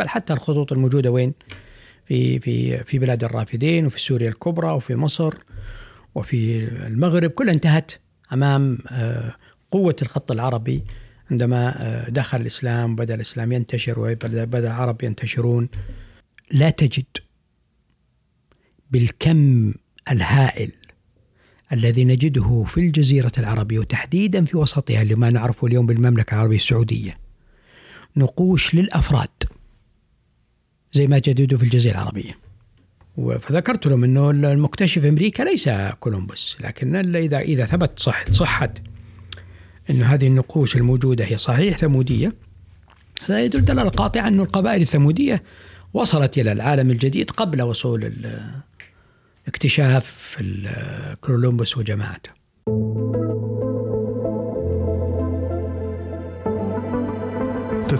بل حتى الخطوط الموجودة وين؟ في في في بلاد الرافدين وفي سوريا الكبرى وفي مصر وفي المغرب. كلها انتهت أمام آه، قوة الخط العربي عندما آه، دخل الإسلام وبدأ الإسلام ينتشر وبدأ العرب ينتشرون. لا تجد بالكم الهائل الذي نجده في الجزيرة العربية وتحديدا في وسطها لما نعرفه اليوم بالمملكة العربية السعودية نقوش للأفراد. زي ما جددوا في الجزيرة العربية فذكرت لهم إنه المكتشف أمريكا ليس كولومبوس لكن إذا إذا ثبت صح صحه انه هذه النقوش الموجودة هي صحيح ثمودية هذا يدل دلالة قاطعة انه القبائل الثمودية وصلت إلى العالم الجديد قبل وصول اكتشاف كولومبوس وجماعته.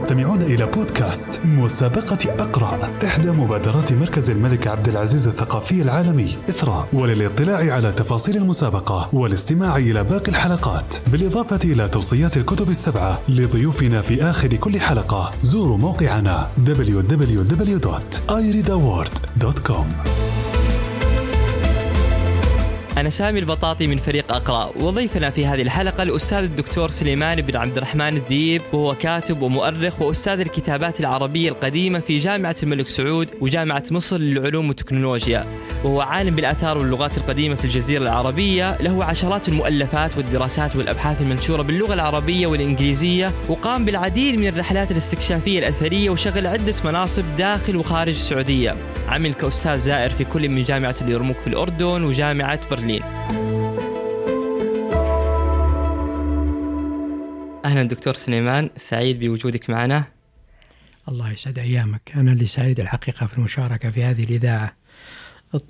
تستمعون إلى بودكاست مسابقة أقرأ إحدى مبادرات مركز الملك عبد العزيز الثقافي العالمي إثراء وللاطلاع على تفاصيل المسابقة والاستماع إلى باقي الحلقات. بالإضافة إلى توصيات الكتب السبعة لضيوفنا في آخر كل حلقة زوروا موقعنا www.ireadaward.com أنا سامي البطاطي من فريق أقرأ. وضيفنا في هذه الحلقة الأستاذ الدكتور سليمان بن عبد الرحمن الذيب وهو كاتب ومؤرخ وأستاذ الكتابات العربية القديمة في جامعة الملك سعود وجامعة مصر للعلوم والتكنولوجيا. وهو عالم بالآثار واللغات القديمة في الجزيرة العربية. له عشرات المؤلفات والدراسات والأبحاث المنشورة باللغة العربية والإنجليزية وقام بالعديد من الرحلات الاستكشافية الأثرية وشغل عدة مناصب داخل وخارج السعودية. عمل كأستاذ زائر في كل من جامعة اليرموك في الأردن وجامعة برلين. أهلا دكتور سليمان سعيد بوجودك معنا. الله يسعد أيامك. أنا اللي سعيد الحقيقة في المشاركة في هذه الإذاعة.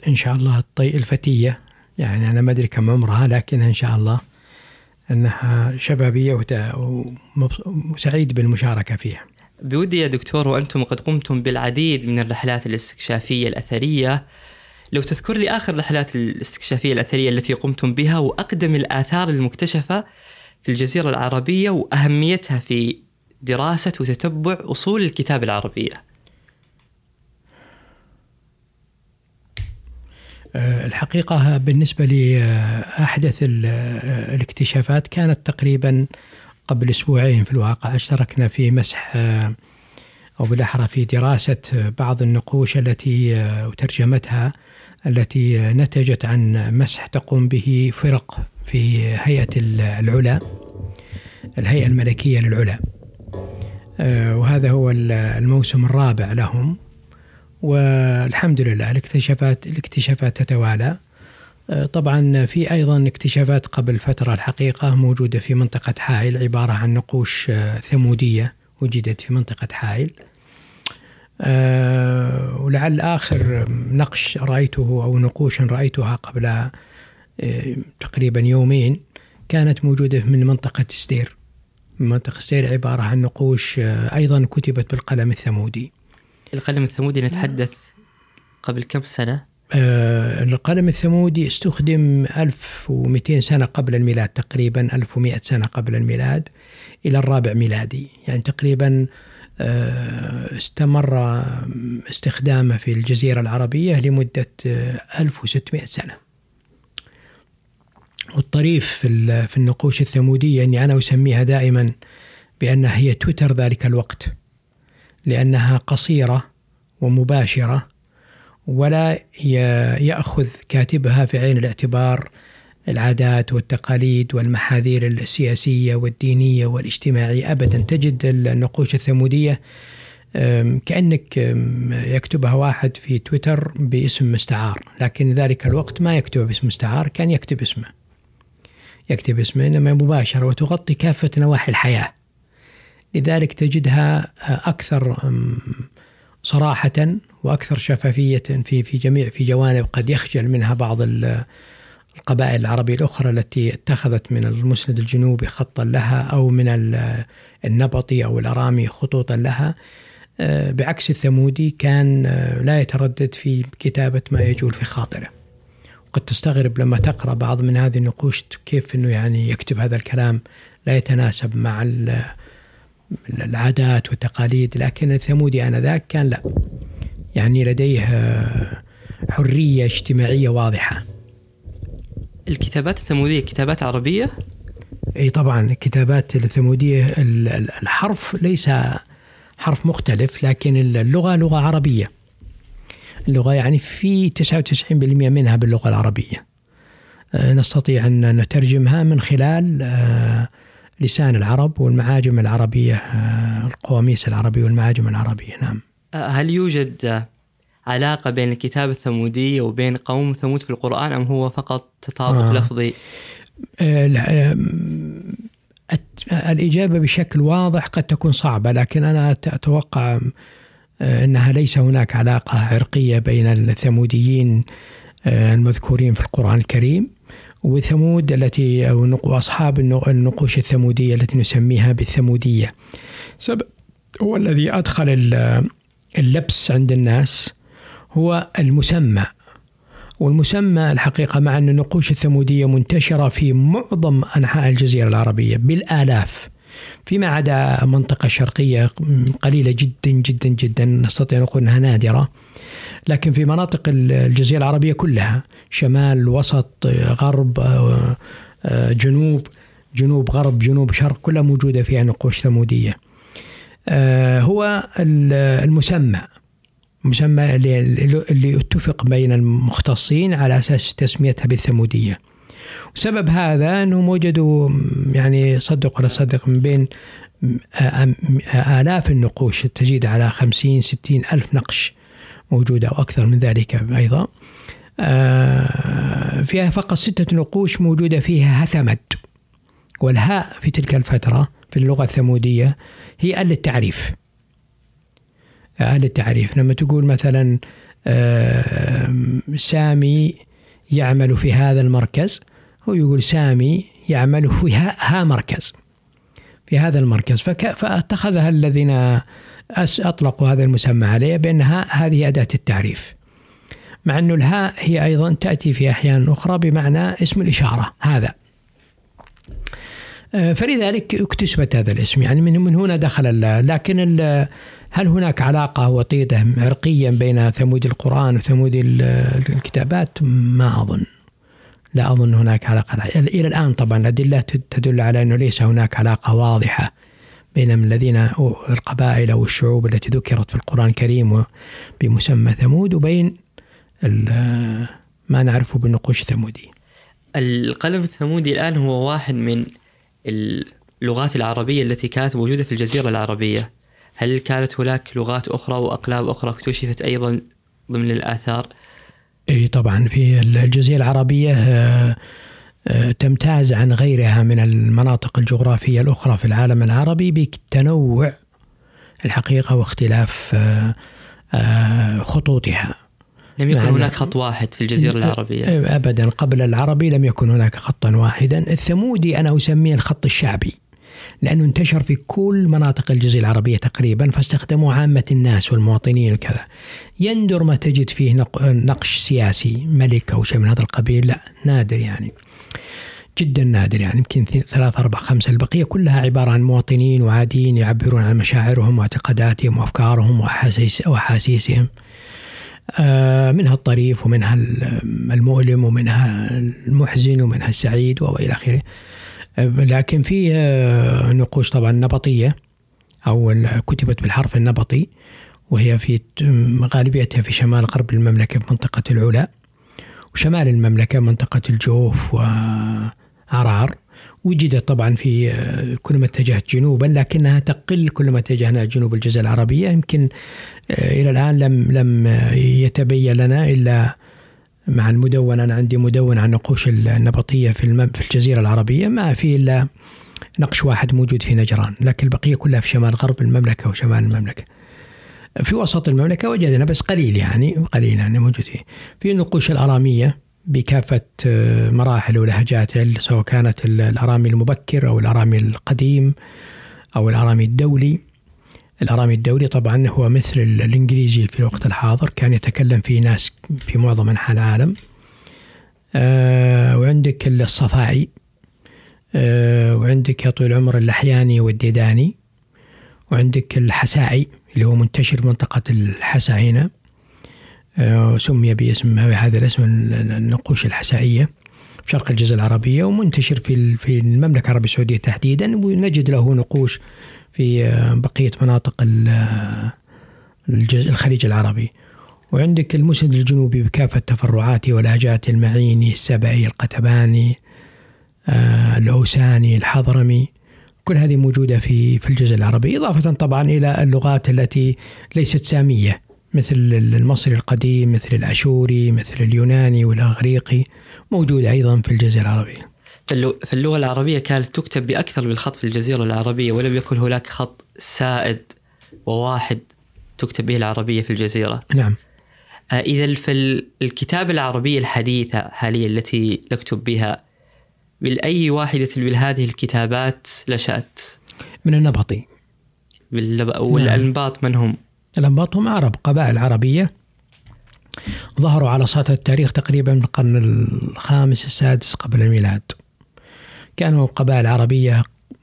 إن شاء الله الطي الفتية. يعني أنا ما أدري كم عمرها لكن إن شاء الله أنها شبابية وسعيد بالمشاركة فيها. بودي يا دكتور وأنتم قد قمتم بالعديد من الرحلات الاستكشافية الأثرية. لو تذكر لي آخر الرحلات الاستكشافية الأثرية التي قمتم بها وأقدم الآثار المكتشفة في الجزيرة العربية وأهميتها في دراسة وتتبع أصول الكتاب العربية. الحقيقة بالنسبة لأحدث الاكتشافات كانت تقريبا قبل أسبوعين في الواقع. أشتركنا في مسح آه، أو بالأحرى في دراسة بعض النقوش التي آه، وترجمتها التي نتجت عن مسح تقوم به فرق في هيئة العلا الهيئة الملكية للعلا. وهذا هو الموسم الرابع لهم. والحمد لله الاكتشافات الاكتشافات تتوالى. آه، طبعا في أيضا اكتشافات قبل فترة الحقيقة موجودة في منطقة حائل عبارة عن نقوش آه، ثمودية وجدت في منطقة حائل. آه، ولعل آخر نقش رأيته أو نقوش رأيتها قبل تقريبا يومين كانت موجودة من منطقة سدير منطقة سدير عبارة عن نقوش أيضا كتبت بالقلم الثمودي. القلم الثمودي نتحدث قبل كم سنة؟ آه القلم الثمودي استخدم 1200 سنة قبل الميلاد تقريبا 1100 سنة قبل الميلاد إلى الرابع ميلادي. يعني تقريبا آه استمر استخدامه في الجزيرة العربية لمدة آه 1600 سنة. والطريف في, النقوش الثمودية أني أنا أسميها دائما بأنها هي تويتر ذلك الوقت. لأنها قصيرة ومباشرة ولا يأخذ كاتبها في عين الاعتبار العادات والتقاليد والمحاذير السياسية والدينية والاجتماعية. أبدا تجد النقوش الثمودية كأنك يكتبها واحد في تويتر باسم مستعار لكن ذلك الوقت ما يكتب باسم مستعار كان يكتب اسمه. يكتب اسمه إنما مباشرة وتغطي كافة نواحي الحياة. لذلك تجدها أكثر صراحة وأكثر شفافية في في جميع في جوانب قد يخجل منها بعض القبائل العربية الأخرى التي اتخذت من المسند الجنوبي خطا لها أو من النبطي أو الأرامي خطوطا لها. آه، بعكس الثمودي كان آه، لا يتردد في كتابة ما يجول في خاطره. وقد تستغرب لما تقرأ بعض من هذه النقوش كيف أنه يعني يكتب هذا الكلام لا يتناسب مع العادات والتقاليد لكن الثمودي آنذاك كان لا. يعني لديه آه، حرية اجتماعية واضحة. الكتابات الثمودية كتابات عربية؟ إي طبعا الكتابات الثمودية الحرف ليس حرف مختلف لكن اللغة لغة عربية. اللغة يعني في 99% منها باللغة العربية. آه، نستطيع أن نترجمها من خلال آه، لسان العرب والمعاجم العربية آه، القواميس العربية والمعاجم العربية نعم هل يوجد علاقة بين الكتاب الثمودي وبين قوم ثمود في القرآن أم هو فقط تطابق آه. لفظي؟ الإجابة بشكل واضح قد تكون صعبة لكن أنا أتوقع أنها ليس هناك علاقة عرقية بين الثموديين المذكورين في القرآن الكريم وثمود التي أو أصحاب النقوش الثمودية التي نسميها بالثمودية. سبب هو الذي أدخل اللبس عند الناس هو المسمى. والمسمى الحقيقة مع أن النقوش الثمودية منتشرة في معظم أنحاء الجزيرة العربية بالآلاف. فيما عدا منطقة شرقية قليلة جدا جدا جدا نستطيع أن نقول أنها نادرة. لكن في مناطق الجزيرة العربية كلها شمال وسط غرب جنوب جنوب غرب جنوب شرق كلها موجودة فيها نقوش ثمودية هو المسمى مسمى اللي اتفق بين المختصين على أساس تسميتها بالثمودية. وسبب هذا انهم وجدوا يعني صدق ولا صدق من بين آلاف النقوش تزيد على خمسين ستين ألف نقش موجودة أو أكثر من ذلك أيضا فيها فقط ستة نقوش موجودة فيها هثمد والهاء في تلك الفترة في اللغة الثمودية هي آل التعريف أهل التعريف لما تقول مثلا سامي يعمل في هذا المركز هو يقول سامي يعمل في ها مركز في هذا المركز. فأتخذها الذين أطلقوا هذا المسمى عليه بأنها هذه أداة التعريف. مع أن الهاء هي أيضا تأتي في أحيان أخرى بمعنى اسم الإشارة هذا. فلذلك اكتسبت هذا الاسم يعني من هنا دخل لكن هل هناك علاقة وطيدة عرقيا بين ثمود القرآن وثمود الكتابات؟ ما أظن. لا أظن هناك علاقة. إلى الآن طبعا الأدلة تدل على أنه ليس هناك علاقة واضحة بين الذين القبائل أو الشعوب التي ذكرت في القرآن الكريم بمسمى ثمود وبين ما نعرفه بالنقوش الثمودي القلم الثمودي الآن هو واحد من اللغات العربية التي كانت موجودة في الجزيرة العربية. هل كانت هناك لغات أخرى وأقلام أخرى اكتشفت أيضا ضمن الآثار؟ إي طبعا في الجزيرة العربية آه، آه، تمتاز عن غيرها من المناطق الجغرافية الأخرى في العالم العربي بالتنوع الحقيقة واختلاف آه، خطوطها. لم يكن هناك خط واحد في الجزيرة العربية. أبدا. قبل العربي لم يكن هناك خطا واحدا. الثمودي أنا أسميه الخط الشعبي لأنه انتشر في كل مناطق الجزيرة العربية تقريبا فاستخدموا عامة الناس والمواطنين وكذا. يندر ما تجد فيه نقش سياسي ملك أو شيء من هذا القبيل. لا نادر يعني. جدا نادر يعني. يمكن ثلاث أربع خمسة. البقية كلها عبارة عن مواطنين وعاديين يعبرون عن مشاعرهم واعتقاداتهم وأفكارهم وأحاسيسهم. منها الطريف ومنها المؤلم ومنها المحزن ومنها السعيد وإلى آخره. لكن في آه، نقوش طبعا نبطية أو كتبت بالحرف النبطي وهي في غالبيتها في شمال غرب المملكة في منطقة العلا وشمال المملكة منطقة الجوف وعرعر وجدت طبعا في آه، كل ما اتجهت جنوبا لكنها تقل كل ما اتجهنا جنوب الجزيرة العربية. يمكن آه، إلى الآن لم لم يتبين لنا إلا مع المدون أنا عندي مدون عن النقوش النبطية في في الجزيرة العربية. ما في إلا نقش واحد موجود في نجران لكن البقية كلها في شمال غرب المملكة وشمال المملكة. في وسط المملكة وجدنا بس قليل يعني قليل يعني موجود فيه في النقوش الأرامية بكافة آه، مراحل ولهجاتها سواء كانت الأرامي المبكر أو الأرامي القديم أو الأرامي الدولي. الأرامي الدولي طبعا هو مثل الإنجليزي في الوقت الحاضر كان يتكلم فيه ناس في معظم أنحاء العالم. أه وعندك الصفائي أه وعندك يا طويل العمر اللحياني والديداني وعندك الحسائي اللي هو منتشر في منطقة الحسا هنا آه، سمي باسم هذا الاسم النقوش الحسائية في شرق الجزيرة العربية ومنتشر في في المملكة العربية السعودية تحديدا ونجد له نقوش في آه، بقية مناطق الخليج العربي. وعندك المسند الجنوبي بكافة تفرعاته ولهجاته المعيني السبعي القتباني آه، الأوساني الحضرمي. كل هذه موجودة في في الجزء العربي إضافة طبعا إلى اللغات التي ليست سامية. مثل المصري القديم مثل الأشوري مثل اليوناني والأغريقي موجودة أيضا في الجزء العربي فاللغة العربية كانت تكتب بأكثر من خط في الجزيرة العربية ولم يكن هناك خط سائد وواحد تكتب به العربية في الجزيرة. نعم. آه، إذا في الكتابة العربية الحديثة حاليا التي نكتب بها بالأي واحدة من هذه الكتابات نشأت؟ من النبطي. والأنباط من هم؟ الأنباط هم عرب قبائل عربية. ظهروا على سطح التاريخ تقريبا من القرن الخامس السادس قبل الميلاد. كانوا قبائل عربية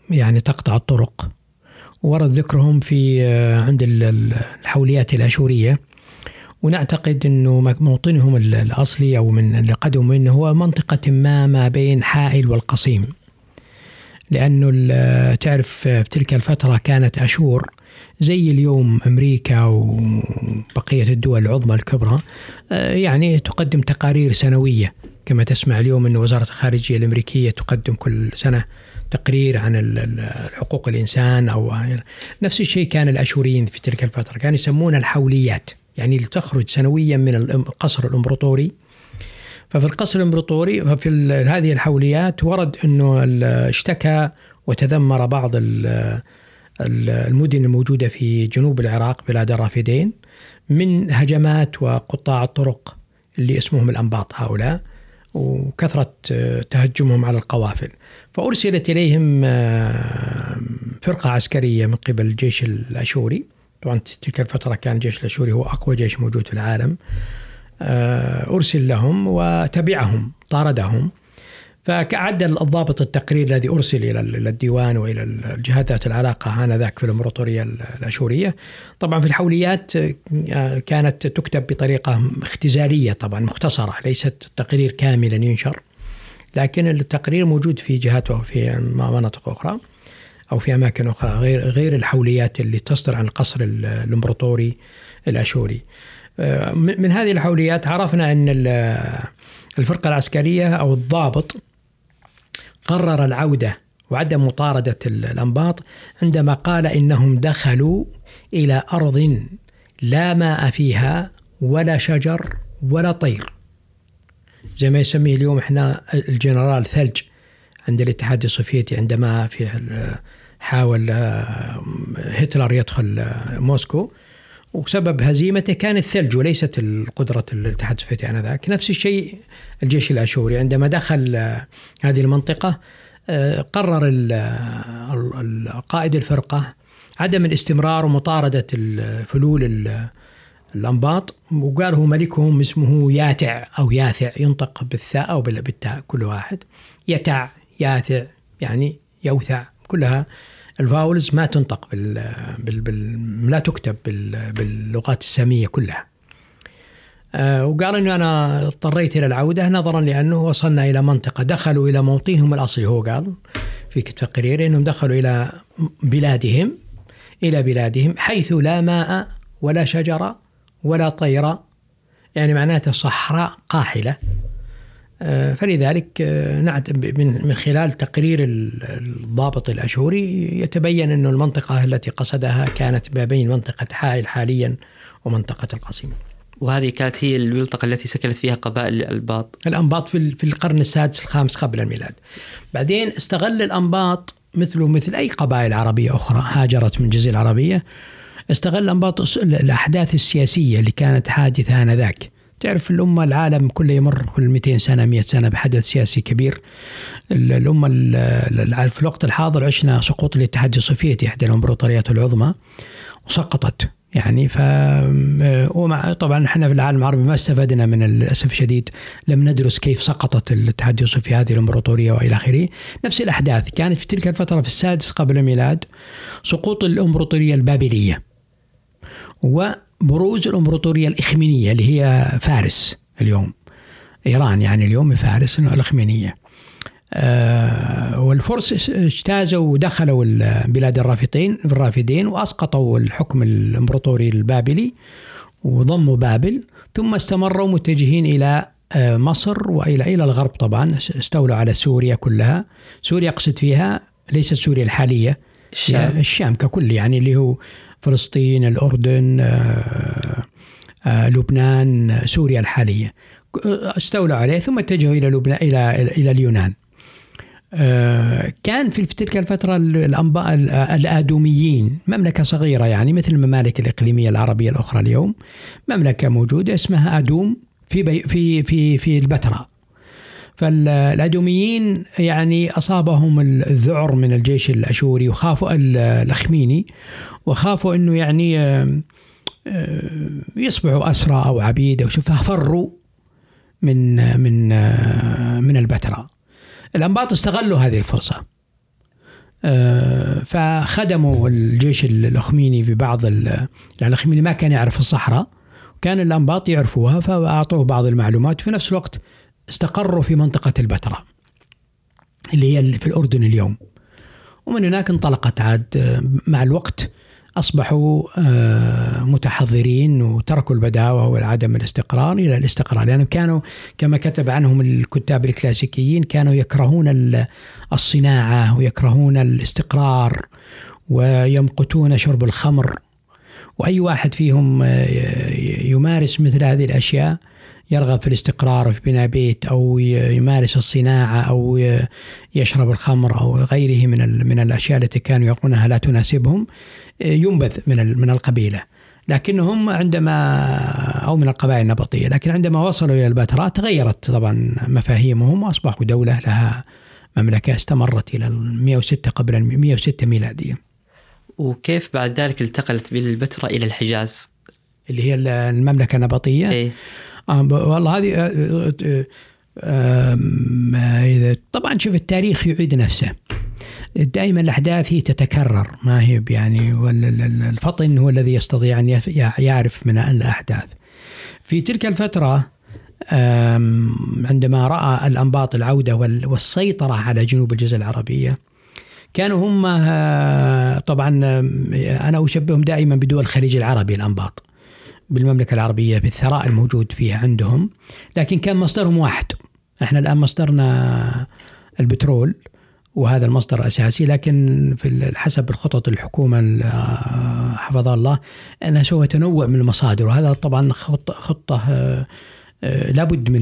يعني تقطع الطرق. ورد ذكرهم في آه، عند الحوليات الأشورية. ونعتقد أنه موطنهم الأصلي أو من اللي قدموا منه هو منطقة ما ما بين حائل والقصيم. لأنه تعرف في تلك الفترة كانت أشور. زي اليوم أمريكا وبقية الدول العظمى الكبرى آه، يعني تقدم تقارير سنوية. كما تسمع اليوم أن وزارة الخارجية الأمريكية تقدم كل سنة تقرير عن حقوق الإنسان أو نفس الشيء كان الأشوريين في تلك الفترة. كانوا يسمونها الحوليات يعني تخرج سنويا من القصر الإمبراطوري. ففي القصر الإمبراطوري ففي هذه الحوليات ورد أنه اشتكى وتذمر بعض المدن الموجودة في جنوب العراق بلاد الرافدين من هجمات وقطاع الطرق اللي اسمهم الأنباط هؤلاء وكثرة تهجمهم على القوافل. فأرسلت إليهم آه، فرقة عسكرية من قبل الجيش الأشوري. طبعا تلك الفترة كان الجيش الأشوري هو أقوى جيش موجود في العالم. آه، أرسل لهم وتبعهم طاردهم. فعد الضابط التقرير الذي أرسل إلى الديوان وإلى الجهات ذات العلاقة آنذاك في الإمبراطورية الأشورية طبعا في الحوليات آه، كانت تكتب بطريقة اختزالية طبعا مختصرة ليست تقرير كاملا ينشر لكن التقرير موجود في جهات وفي مناطق أخرى أو في أماكن أخرى غير غير الحوليات اللي تصدر عن القصر الامبراطوري الأشوري. آه، من هذه الحوليات عرفنا أن الفرقة العسكرية أو الضابط قرر العودة وعدم مطاردة الأنباط عندما قال إنهم دخلوا إلى أرض لا ماء فيها ولا شجر ولا طير. زي ما يسميه اليوم إحنا الجنرال ثلج عند الاتحاد السوفيتي عندما في حاول آه، هتلر يدخل آه، موسكو وسبب هزيمته كان الثلج وليست القدرة الاتحاد السوفيتي آنذاك. نفس الشيء الجيش الأشوري عندما دخل آه، هذه المنطقة قرر قائد الفرقة عدم الاستمرار ومطاردة الفلول الأنباط وقال هو ملكهم اسمه ياتع أو ياثع ينطق بالثاء أو بالتاء كل واحد. يتع ياثع يعني يوثع كلها الفاولز ما تنطق بال, بال, بال لا تكتب بال باللغات السامية كلها. أه وقال إنه أنا اضطريت إلى العودة نظرا لأنه وصلنا إلى منطقة دخلوا إلى موطنهم الأصلي هو قال في تقريره إنهم دخلوا إلى بلادهم إلى بلادهم حيث لا ماء ولا شجر ولا طير يعني معناته صحراء قاحلة آه، فلذلك آه، من خلال تقرير الضابط الاشوري يتبين أن المنطقة التي قصدها كانت ما بين منطقة حائل حاليا ومنطقة القصيم. وهذه كانت هي المنطقة التي سكنت فيها قبائل الأنباط. الأنباط في في القرن السادس الخامس قبل الميلاد. بعدين استغل الأنباط مثله مثل أي قبائل عربية أخرى هاجرت من الجزيرة العربية استغل الأنباط الأحداث السياسية اللي كانت حادثة آنذاك. تعرف الأمة العالم كله يمر كل 200 سنة 100 سنة بحدث سياسي كبير. الأمة في الوقت الحاضر عشنا سقوط الاتحاد السوفيتي إحدى الإمبراطوريات العظمى وسقطت. يعني ف ومع طبعا إحنا في العالم العربي ما استفدنا من للأسف الشديد لم ندرس كيف سقطت الاتحاد اليوسف في هذه الامبراطوريه وإلى آخره. نفس الأحداث كانت في تلك الفترة في السادس قبل الميلاد سقوط الامبراطوريه البابلية. وبروز الامبراطورية الإخمينية اللي هي فارس اليوم. إيران يعني اليوم فارس الإخمينية. آه، والفرس اجتازوا ودخلوا بلاد الرافدين الرافدين وأسقطوا الحكم الإمبراطوري البابلي وضموا بابل. ثم استمروا متجهين إلى آه، مصر والى إلى الغرب طبعا. استولوا على سوريا كلها. سوريا اقصد فيها ليست سوريا الحالية. الشام. الشام ككل يعني اللي هو فلسطين الأردن آه، لبنان سوريا الحالية. استولوا عليه ثم اتجهوا إلى لبنان إلى إلى اليونان. آه، كان في تلك الفترة الأنباء الآدوميين مملكة صغيرة يعني مثل الممالك الإقليمية العربية الأخرى اليوم. مملكة موجودة اسمها أدوم في في في في البتراء. فالأدوميين يعني أصابهم الذعر من الجيش الأشوري وخافوا الأخميني وخافوا أنه يعني يصبحوا أسرى أو عبيد أو ففروا من من من البتراء. الأنباط استغلوا هذه الفرصة. آه، فخدموا الجيش الأخميني في بعض الأخميني ما كان يعرف الصحراء كان الأنباط يعرفوها فأعطوه بعض المعلومات في نفس الوقت استقروا في منطقة البتراء اللي هي في الأردن اليوم. ومن هناك انطلقت عاد مع الوقت أصبحوا آه، متحضرين وتركوا البداوة وعدم الاستقرار إلى الاستقرار. لأنهم كانوا كما كتب عنهم الكتاب الكلاسيكيين كانوا يكرهون الصناعة ويكرهون الاستقرار ويمقتون شرب الخمر. وأي واحد فيهم آه، يمارس مثل هذه الأشياء يرغب في الاستقرار في بناء بيت أو يمارس الصناعة أو يشرب الخمر أو غيره من من الأشياء التي كانوا يقولونها لا تناسبهم ينبذ من من القبيلة لكنهم عندما أو من القبائل النبطية لكن عندما وصلوا إلى البتراء تغيرت طبعا مفاهيمهم واصبحوا دولة لها مملكة استمرت إلى 106 قبل 106 ميلادية. وكيف بعد ذلك انتقلت بالبتراء إلى الحجاز؟ اللي هي المملكة النبطية؟ إيه؟ آه والله هذه آه آه آه طبعا شوف التاريخ يعيد نفسه دائما الأحداث هي تتكرر ما هي يعني الفطن هو الذي يستطيع أن يعرف من الأحداث. في تلك الفترة عندما رأى الأنباط العودة والسيطرة على جنوب الجزيرة العربية كانوا هم طبعا أنا أشبههم دائما بدول الخليج العربي الأنباط بالمملكة العربية بالثراء الموجود فيها عندهم لكن كان مصدرهم واحد إحنا الآن مصدرنا البترول وهذا المصدر الاساسي لكن في حسب الخطط الحكومة حفظها الله أنها سوف تنوع من المصادر وهذا طبعا خطه, خطة آه، آه، لابد من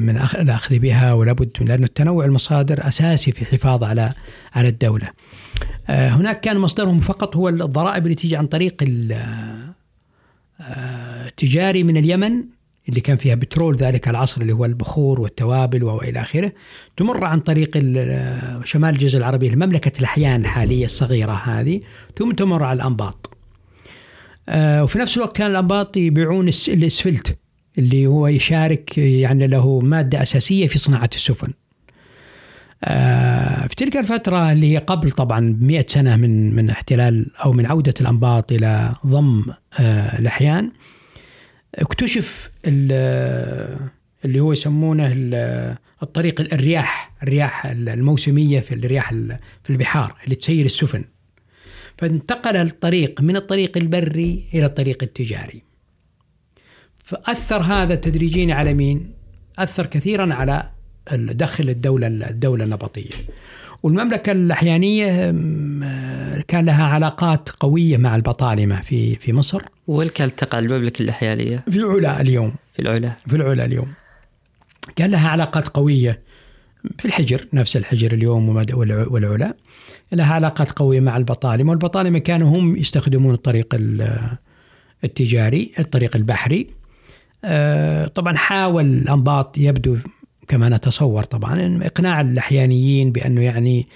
من الأخذ بها ولابد من لأن التنوع المصادر أساسي في الحفاظ على على الدولة. آه، هناك كان مصدرهم فقط هو الضرائب اللي تيجي عن طريق التجاري من اليمن اللي كان فيها بترول ذلك العصر اللي هو البخور والتوابل وإلى آخره تمر عن طريق شمال الجزء العربي لمملكه الأحيان الحالية الصغيرة هذه ثم تمر على الأنباط. آه، وفي نفس الوقت كان الأنباط يبيعون الأسفلت اللي هو يشارك يعني له مادة أساسية في صناعة السفن. آه، في تلك الفترة اللي هي قبل طبعا 100 سنة من من احتلال أو من عودة الأنباط إلى ضم آه، الأحيان اكتشف اللي هو يسمونه الطريق الرياح الرياح الموسمية في الرياح في البحار اللي تسير السفن فانتقل الطريق من الطريق البري إلى الطريق التجاري فأثر هذا تدريجيا على مين؟ أثر كثيرا على دخل الدولة الدولة النبطية. والمملكة الأحيانية كان لها علاقات قوية مع البطالمة في في مصر. والك التقى المملكة الأحيانية؟ في العلا اليوم. في العلا. في العلا اليوم. كان لها علاقات قوية في الحجر نفس الحجر اليوم والعلا. لها علاقات قوية مع البطالمة والبطالمة كانوا هم يستخدمون الطريق التجاري الطريق البحري. آه، طبعا حاول الأنباط يبدو كما نتصور طبعا. إقناع اللحيانيين بأنه يعني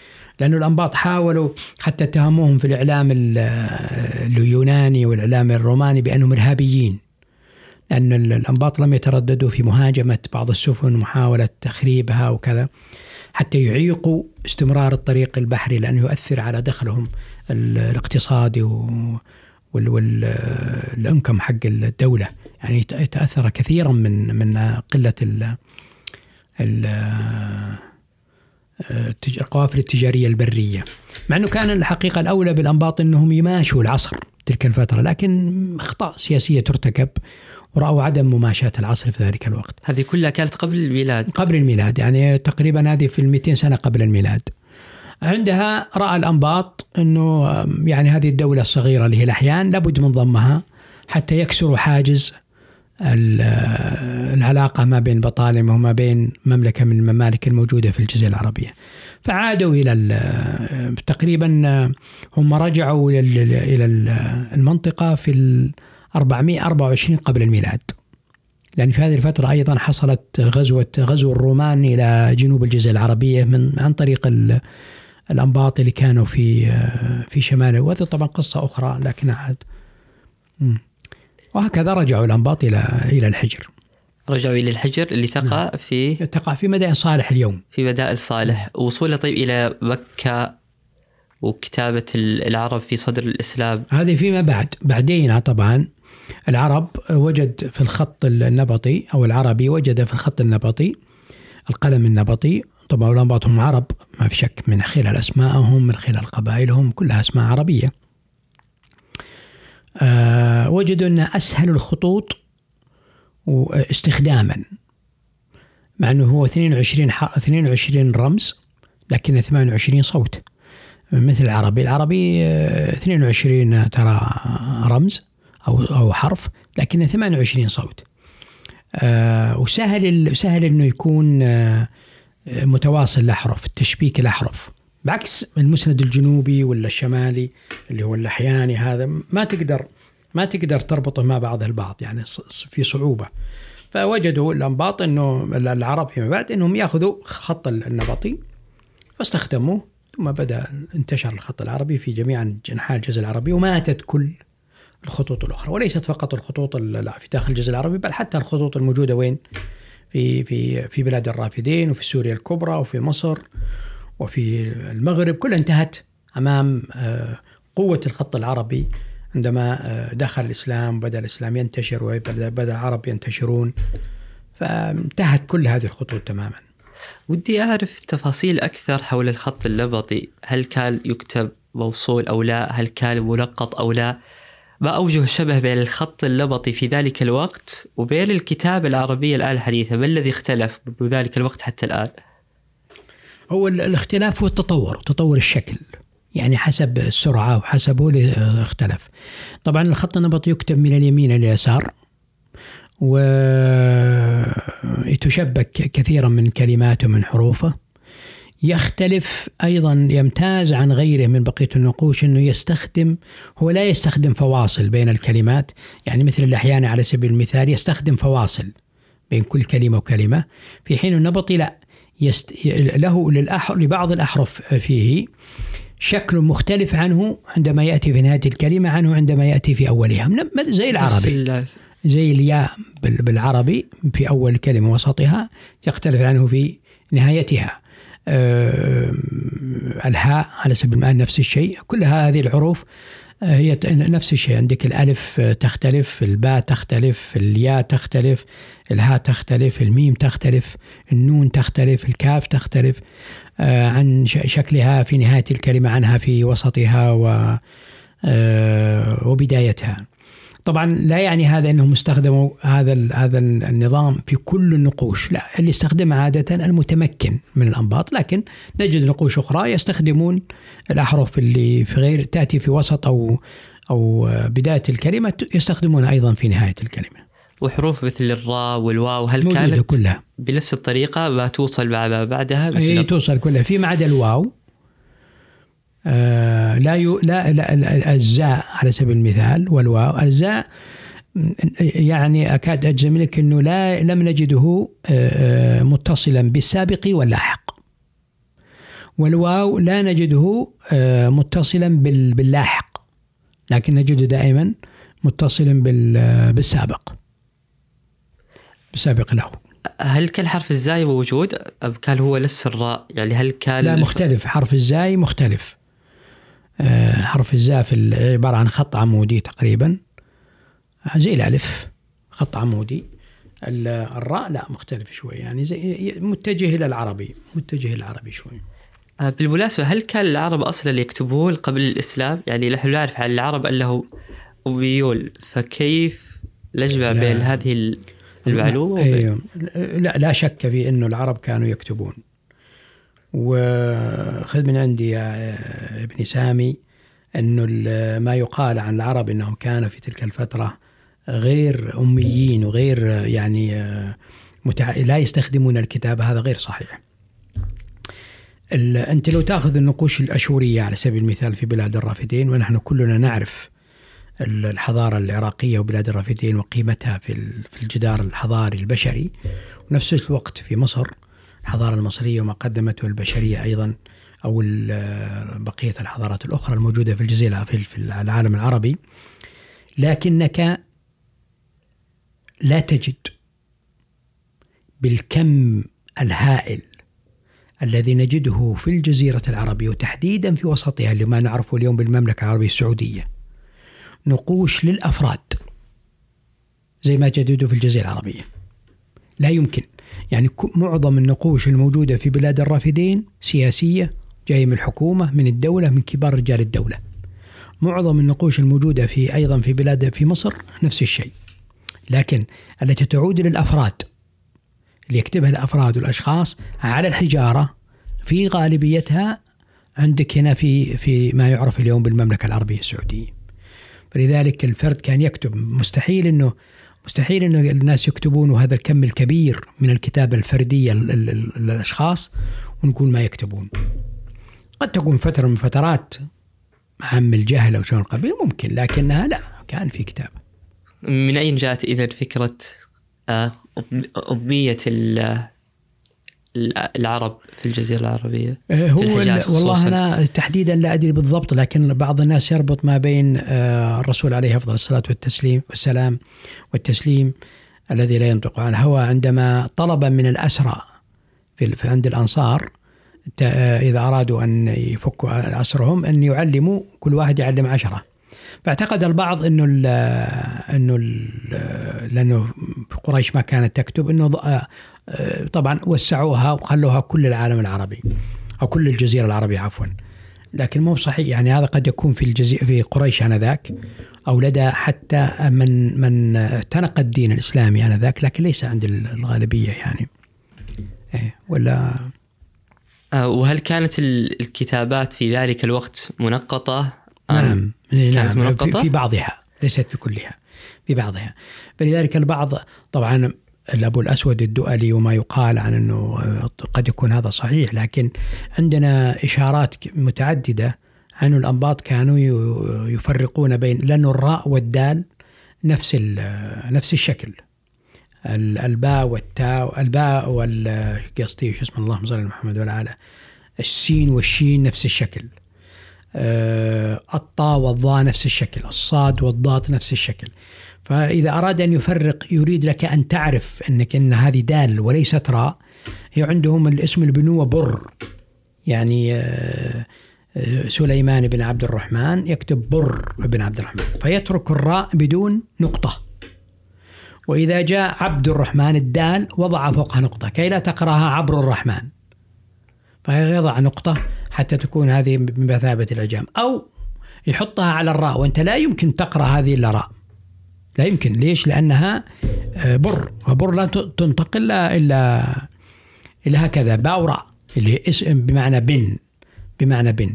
لأنه الأنباط حاولوا حتى اتهموهم في الإعلام اليوناني والإعلام الروماني بأنهم إرهابيين لأن الأنباط لم يترددوا في مهاجمة بعض السفن ومحاولة تخريبها وكذا حتى يعيقوا استمرار الطريق البحري لأنه يؤثر على دخلهم الاقتصادي والانكم حق الدولة. يعني تأثر كثيرا من من قلة القوافل التجارية البرية. مع أنه كان الحقيقة الأولى بالأنباط أنهم يماشوا العصر تلك الفترة لكن أخطاء سياسية ترتكب ورأوا عدم مماشاة العصر في ذلك الوقت. هذه كلها كانت قبل الميلاد. قبل الميلاد يعني تقريبا هذه في 200 سنة قبل الميلاد. عندها رأى الأنباط أنه يعني هذه الدولة الصغيرة اللي هي الأحيان لابد من ضمها حتى يكسروا حاجز العلاقة ما بين بطالمة وما بين مملكة من الممالك الموجودة في الجزيرة العربية. فعادوا إلى تقريبا هم رجعوا إلى المنطقة في 424 قبل الميلاد. لأن في هذه الفترة أيضا حصلت غزوة غزو الرومان إلى جنوب الجزيرة العربية من عن طريق الأنباط اللي كانوا في في شمال وهذه طبعا قصة أخرى لكن عاد. وهكذا رجعوا الأنباط إلى إلى الحجر. رجعوا إلى الحجر اللي تقع نعم. في تقع في مدائن صالح اليوم. في مدائن صالح. وصوله طيب إلى مكة وكتابة العرب في صدر الإسلام. هذه فيما بعد. بعدين طبعا العرب وجد في الخط النبطي أو العربي وجد في الخط النبطي القلم النبطي. طبعا الأنباط هم عرب ما في شك من خلال أسمائهم من خلال قبائلهم كلها أسماء عربية. أه وجدوا أن أسهل الخطوط استخداما مع أنه هو 22 22 رمز لكن 28 صوت. مثل العربي العربي 22 آه، ترى رمز أو أو حرف لكن 28 صوت. أه وسهل سهل إنه يكون متواصل الأحرف التشبيك الأحرف. بعكس المسند الجنوبي ولا الشمالي اللي هو الأحياني هذا ما تقدر ما تقدر تربطه مع بعض البعض يعني في صعوبة. فوجدوا الأنباط إنه العرب فيما بعد إنهم يأخذوا خط النبطي واستخدموه ثم بدأ انتشر الخط العربي في جميع أنحاء الجزء العربي وماتت كل الخطوط الأخرى. وليست فقط الخطوط في داخل الجزء العربي بل حتى الخطوط الموجودة وين؟ في في في بلاد الرافدين وفي سوريا الكبرى وفي مصر. وفي المغرب كلها انتهت أمام آه، قوة الخط العربي عندما آه، دخل الإسلام بدا الإسلام ينتشر وبدأ العرب ينتشرون فانتهت كل هذه الخطوط تماما. ودي أعرف تفاصيل أكثر حول الخط اللبطي، هل كان يكتب موصول أو لا؟ هل كان ملقط أو لا؟ ما أوجه الشبه بين الخط اللبطي في ذلك الوقت وبين الكتابة العربية الآن الحديثة ما الذي اختلف منذ ذلك الوقت حتى الآن هو الاختلاف هو التطور تطور الشكل يعني حسب السرعة وحسبه اختلف. طبعا الخط النبطي يكتب من اليمين إلى اليسار ويتشبك كثيرا من كلماته من حروفه. يختلف أيضا يمتاز عن غيره من بقية النقوش إنه يستخدم هو لا يستخدم فواصل بين الكلمات. يعني مثل الأحيان على سبيل المثال يستخدم فواصل بين كل كلمة وكلمة. في حين النبطي لا. يست... له للأح... لبعض الأحرف فيه شكل مختلف عنه عندما يأتي في نهاية الكلمة عنه عندما يأتي في أولها. زي العربي. زي الياء بالعربي في أول كلمة وسطها يختلف عنه في نهايتها. آه، الهاء على سبيل المثال نفس الشيء. كل هذه الحروف هي نفس الشيء. عندك الألف تختلف الباء تختلف الياء تختلف الهاء تختلف الميم تختلف النون تختلف الكاف تختلف آه، عن شكلها في نهاية الكلمة عنها في وسطها وبدايتها. طبعا لا يعني هذا إنهم استخدموا هذا هذا النظام في كل النقوش، لا اللي استخدم عادة المتمكن من الأنباط، لكن نجد نقوش أخرى يستخدمون الأحرف اللي في غير تأتي في وسط أو أو بداية الكلمة يستخدمونها أيضا في نهاية الكلمة. وحروف مثل الراء والواو هل كانت كلها. بنفس الطريقة؟ ما توصل مع ما بعدها؟ اي توصل كلها. في ما عدا الواو لا, يو لا, لا الزاء على سبيل المثال والواو. الزاء يعني أكاد أجزم لك أنه لا لم نجده آه، آه، متصلا بالسابق واللاحق. والواو لا نجده آه، متصلا باللاحق لكن نجده دائما متصلا بالسابق. بالسابق له. هل كان حرف الزاي موجود؟ كان هو لس الراء؟ يعني هل كان لا مختلف. حرف الزاي مختلف. حرف الزاء في عبارة عن خط عمودي تقريبا زي الألف خط عمودي الراء لا مختلف شوي يعني زي متجه إلى العربي متجه إلى العربي شوي آه، بالمناسبة هل كان العرب أصلا يكتبون قبل الإسلام؟ يعني نحن نعرف عن العرب أنه أميون فكيف نجمع بين هذه المعلومة؟ أيوه. لا لا شك في أنه العرب كانوا يكتبون وخذ من عندي يا ابن سامي أنه ما يقال عن العرب أنهم كانوا في تلك الفترة غير أميين وغير يعني متع... لا يستخدمون الكتابة هذا غير صحيح. أنت لو تأخذ النقوش الأشورية على سبيل المثال في بلاد الرافدين ونحن كلنا نعرف الحضارة العراقية وبلاد الرافدين وقيمتها في الجدار الحضاري البشري ونفس الوقت في مصر الحضارة المصرية وما قدمته البشرية أيضا أو بقية الحضارات الأخرى الموجودة في الجزيرة في العالم العربي. لكنك لا تجد بالكم الهائل الذي نجده في الجزيرة العربية وتحديدا في وسطها لما نعرفه اليوم بالمملكة العربية السعودية. نقوش للأفراد زي ما جدده في الجزيرة العربية. لا يمكن. يعني معظم النقوش الموجودة في بلاد الرافدين سياسية جاية من الحكومة من الدولة من كبار رجال الدولة معظم النقوش الموجودة في أيضا في بلاد في مصر نفس الشيء لكن التي تعود للأفراد اللي يكتبها الأفراد والأشخاص على الحجارة في غالبيتها عندك هنا في في ما يعرف اليوم بالمملكة العربية السعودية. فلذلك الفرد كان يكتب مستحيل إنه مستحيل إنه الناس يكتبون هذا الكم الكبير من الكتابه الفرديه للاشخاص ونقول ما يكتبون. قد تكون فترة من فترات عم الجهل أو شيء من القبيل ممكن لكنها لا كان في كتابه. من أين جاءت إذا فكرة آه، أمية العرب في الجزيرة العربية آه، هو في والله أنا تحديدا لا أدري بالضبط لكن بعض الناس يربط ما بين آه، الرسول عليه أفضل الصلاة والتسليم والسلام والتسليم الذي لا ينطق عن الهوى عندما طلب من الأسرى في عند الأنصار إذا أرادوا أن يفكوا أسرهم أن يعلموا كل واحد يعلم عشرة. فاعتقد البعض إنه ال إنه ال لأنه قريش ما كانت تكتب إنه آه، طبعا وسعوها وخلوها كل العالم العربي أو كل الجزيرة العربية عفوا. لكن مو صحيح يعني هذا قد يكون في الجزيره في قريش آنذاك أو لدى حتى من من اعتنق الدين الإسلامي آنذاك لكن ليس عند الغالبية يعني. إيه ولا؟ آه، وهل كانت الكتابات في ذلك الوقت منقطة؟ نعم. كانت نعم. منقطة؟ في بعضها ليست في كلها في بعضها. فلذلك البعض طبعا الأبو الأسود الدؤلي وما يقال عن أنه قد يكون هذا صحيح لكن عندنا إشارات متعددة عن الأنباط كانوا يفرقون بين لأنه الراء والدال نفس نفس الشكل. الباء والتاء الباء وال قصدي شو اسمه اللهم صل على محمد وعلى السين والشين نفس الشكل. آه، الطاء والضاء نفس الشكل. الصاد والضاد نفس الشكل. فإذا أراد أن يفرق يريد لك أن تعرف أنك أن هذه دال وليست راء. هي عندهم الاسم البنوة بر. يعني آه، آه، سليمان بن عبد الرحمن يكتب بر بن عبد الرحمن فيترك الراء بدون نقطة. وإذا جاء عبد الرحمن الدال وضع فوقها نقطة. كي لا تقرأها عبر الرحمن. فيضع نقطة حتى تكون هذه بمثابة العجام أو يحطها على الراء وأنت لا يمكن تقرأ هذه إلا راء. لا يمكن. ليش؟ لأنها آه، بر. وبر لا تنطق إلا إلا هكذا باء وراء اللي اسم بمعنى بن بمعنى بن.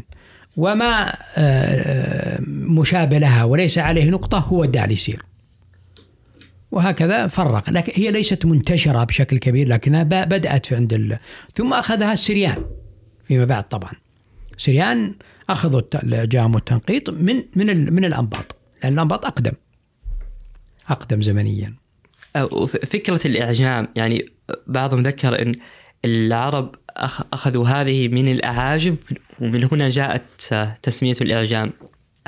وما آه، آه، مشابه لها وليس عليه نقطة هو الدال يصير. وهكذا فرق. لكن هي ليست منتشرة بشكل كبير لكنها بدأت في عند ال... ثم أخذها السريان فيما بعد طبعا. سريان أخذوا الإعجام والتنقيط من من من الأنباط لأن الأنباط أقدم. أقدم زمنيا. فكرة الإعجام يعني بعضهم ذكر أن العرب أخ- أخذوا هذه من الأعاجم ومن هنا جاءت تسمية الإعجام.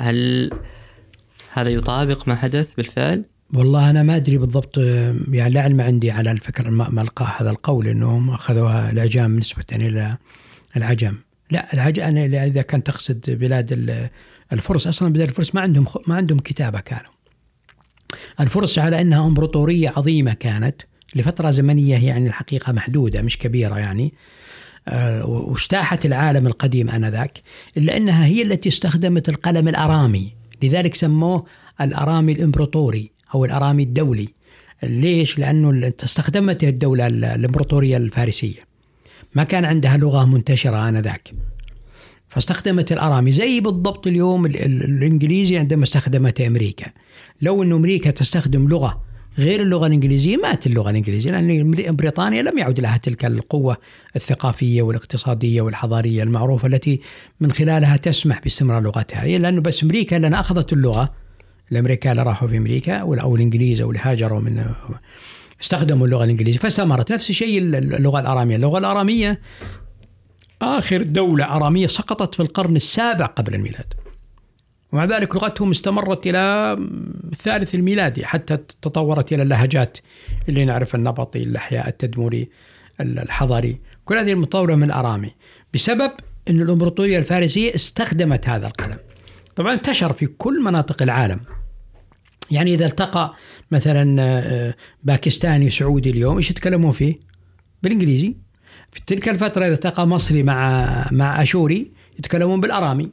هل هذا يطابق ما حدث بالفعل؟ والله أنا ما أدري بالضبط يعني لا علم عندي على الفكر ما ألقى هذا القول أنهم أخذوها الإعجام نسبة إلى العجم. لا العجم إذا كان تقصد بلاد ال- الفرس أصلا بلاد الفرس ما عندهم ما عندهم كتابة كانوا. الفرس على أنها إمبراطورية عظيمة كانت لفترة زمنية يعني الحقيقة محدودة مش كبيرة يعني. آه، واجتاحت العالم القديم آنذاك إلا أنها هي التي استخدمت القلم الأرامي. لذلك سموه الأرامي الإمبراطوري أو الأرامي الدولي. ليش؟ لأنه استخدمته الدولة ال- الإمبراطورية الفارسية. ما كان عندها لغة منتشرة آنذاك. فاستخدمت الأرامي. زي بالضبط اليوم ال- ال- الإنجليزي عندما استخدمت أمريكا. لو أن أمريكا تستخدم لغة غير اللغة الإنجليزية مات اللغة الإنجليزية لأن بريطانيا لم يعد لها تلك القوة الثقافية والاقتصادية والحضارية المعروفة التي من خلالها تسمح باستمرار لغتها. لأنه بس أمريكا لأن أخذت اللغة. الأمريكان راحوا في أمريكا أو الإنجليز أو اللي هاجروا من استخدموا اللغة الإنجليزية فاستمرت. نفس الشيء اللغة الأرامية. اللغة الأرامية آخر دولة أرامية سقطت في القرن السابع قبل الميلاد. ومع ذلك لغتهم استمرت إلى الثالث الميلادي حتى تطورت إلى اللهجات اللي نعرف النبطي الأحياء التدمري الحضري. كل هذه المطورة من الأرامي بسبب أن الإمبراطورية الفارسية استخدمت هذا القلم. طبعا انتشر في كل مناطق العالم. يعني إذا التقى مثلا آه، باكستاني سعودي اليوم إيش يتكلمون فيه؟ بالإنجليزي. في تلك الفترة إذا التقى مصري مع مع أشوري يتكلمون بالأرامي.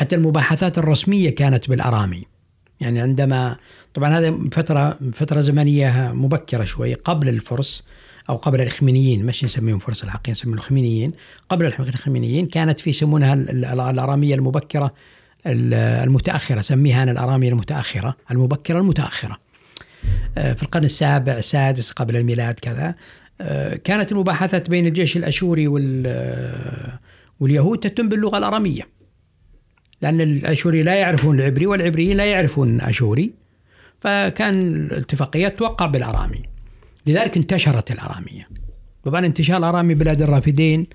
حتى المباحثات الرسمية كانت بالأرامي. يعني عندما طبعا هذا فترة فترة زمنية مبكرة شوي قبل الفرس أو قبل الإخمينيين مش نسميهم فرس الحقيقة نسميهم الإخمينيين قبل الإخمينيين كانت في يسمونها ال- ال- الأرامية المبكرة ال- المتأخرة سميها أنا الأرامية المتأخرة المبكرة المتأخرة. آه، في القرن السابع السادس قبل الميلاد كذا. آه، كانت المباحثات بين الجيش الأشوري وال آه، واليهود تتم باللغة الأرامية. لأن الأشوري لا يعرفون العبري والعبريين لا يعرفون أشوري. فكان الاتفاقيات توقع بالأرامي. لذلك انتشرت الأرامية. طبعا انتشار الأرامي بلاد الرافدين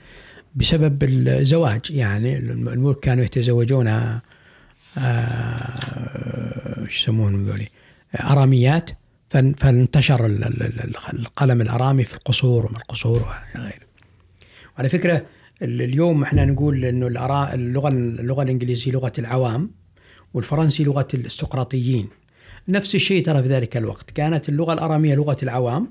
بسبب الزواج يعني الملوك كانوا يتزوجون آه، إيش يسمونهم ذولي أراميات. فان- فانتشر ال- ال- ال- القلم الأرامي في القصور وما القصور وغيره. وعلى فكرة ال- اليوم إحنا نقول إنه الأرا- اللغة اللغة الإنجليزية لغة العوام والفرنسي لغة الإستقراطيين. نفس الشيء ترى في ذلك الوقت. كانت اللغة الأرامية لغة العوام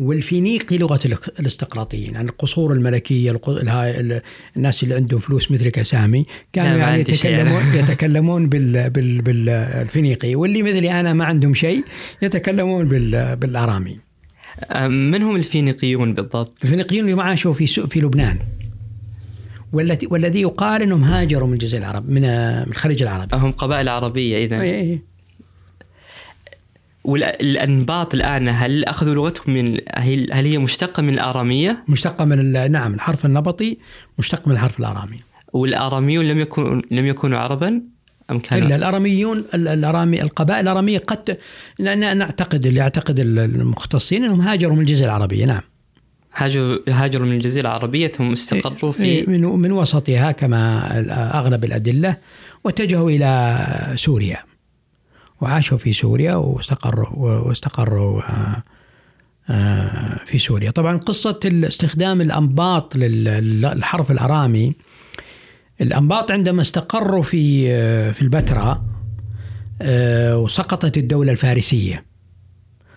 والفينيقي الاق- الإستقراطيين يعني القصور الملكية الق- الها- ال- الناس اللي عندهم فلوس مثلك يا سامي كانوا يعني. يتكلمون يتكلمون بال بال بالفينيقي. واللي مثلي أنا ما عندهم شيء يتكلمون بال بالأرامي. آه، من هم الفينيقيون بالضبط؟ الفينيقيون اللي عاشوا في في لبنان. والتي والذي يقال انهم هاجروا من الجزيرة العرب من من الخليج العربي هم قبائل عربية إذا أي أي. والأنباط الآن هل أخذوا لغتهم من هل هل هي مشتقة من الآرامية؟ مشتقة من نعم الحرف النبطي مشتق من الحرف الأرامي. والآراميون لم يكون لم يكونوا عربا؟ أم كانوا إلا الاراميون ال- الارامي القبائل الأرامية قد نعتقد اللي يعتقد ال- المختصين أنهم هاجروا من الجزيرة العربية نعم. هاجروا هاجروا من الجزيرة العربية ثم استقروا إيه، في من من وسطها كما أغلب الأدلة واتجهوا إلى سوريا. وعاشوا في سوريا واستقروا واستقروا آه، آه، في سوريا. طبعا قصة استخدام الأنباط لل- للحرف الأرامي الأنباط عندما استقروا في آه، في البتراء وسقطت الدولة الفارسية.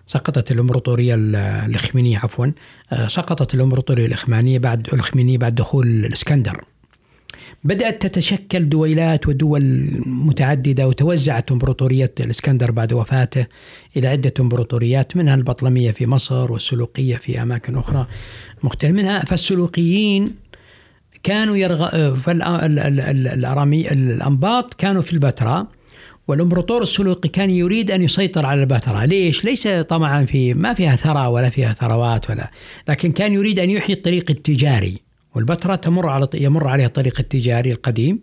سقطت الإمبراطورية ال- الإخمينية عفوا آه، سقطت الإمبراطورية الإخمانية بعد الإخمينية بعد دخول الإسكندر. بدأت تتشكل دويلات ودول متعددة وتوزعت إمبراطورية الإسكندر بعد وفاته إلى عدة إمبراطوريات منها البطلمية في مصر والسلوقية في أماكن أخرى مختلفة. منها فالسلوقيين كانوا يرغ... فالأرامي الأنباط كانوا في البتراء. والامبراطور السلوقي كان يريد أن يسيطر على البتراء، ليش؟ ليس طبعا في ما فيها ثرى ولا فيها ثروات ولا لكن كان يريد أن يحيي الطريق التجاري، والبتراء تمر على يمر عليها الطريق التجاري القديم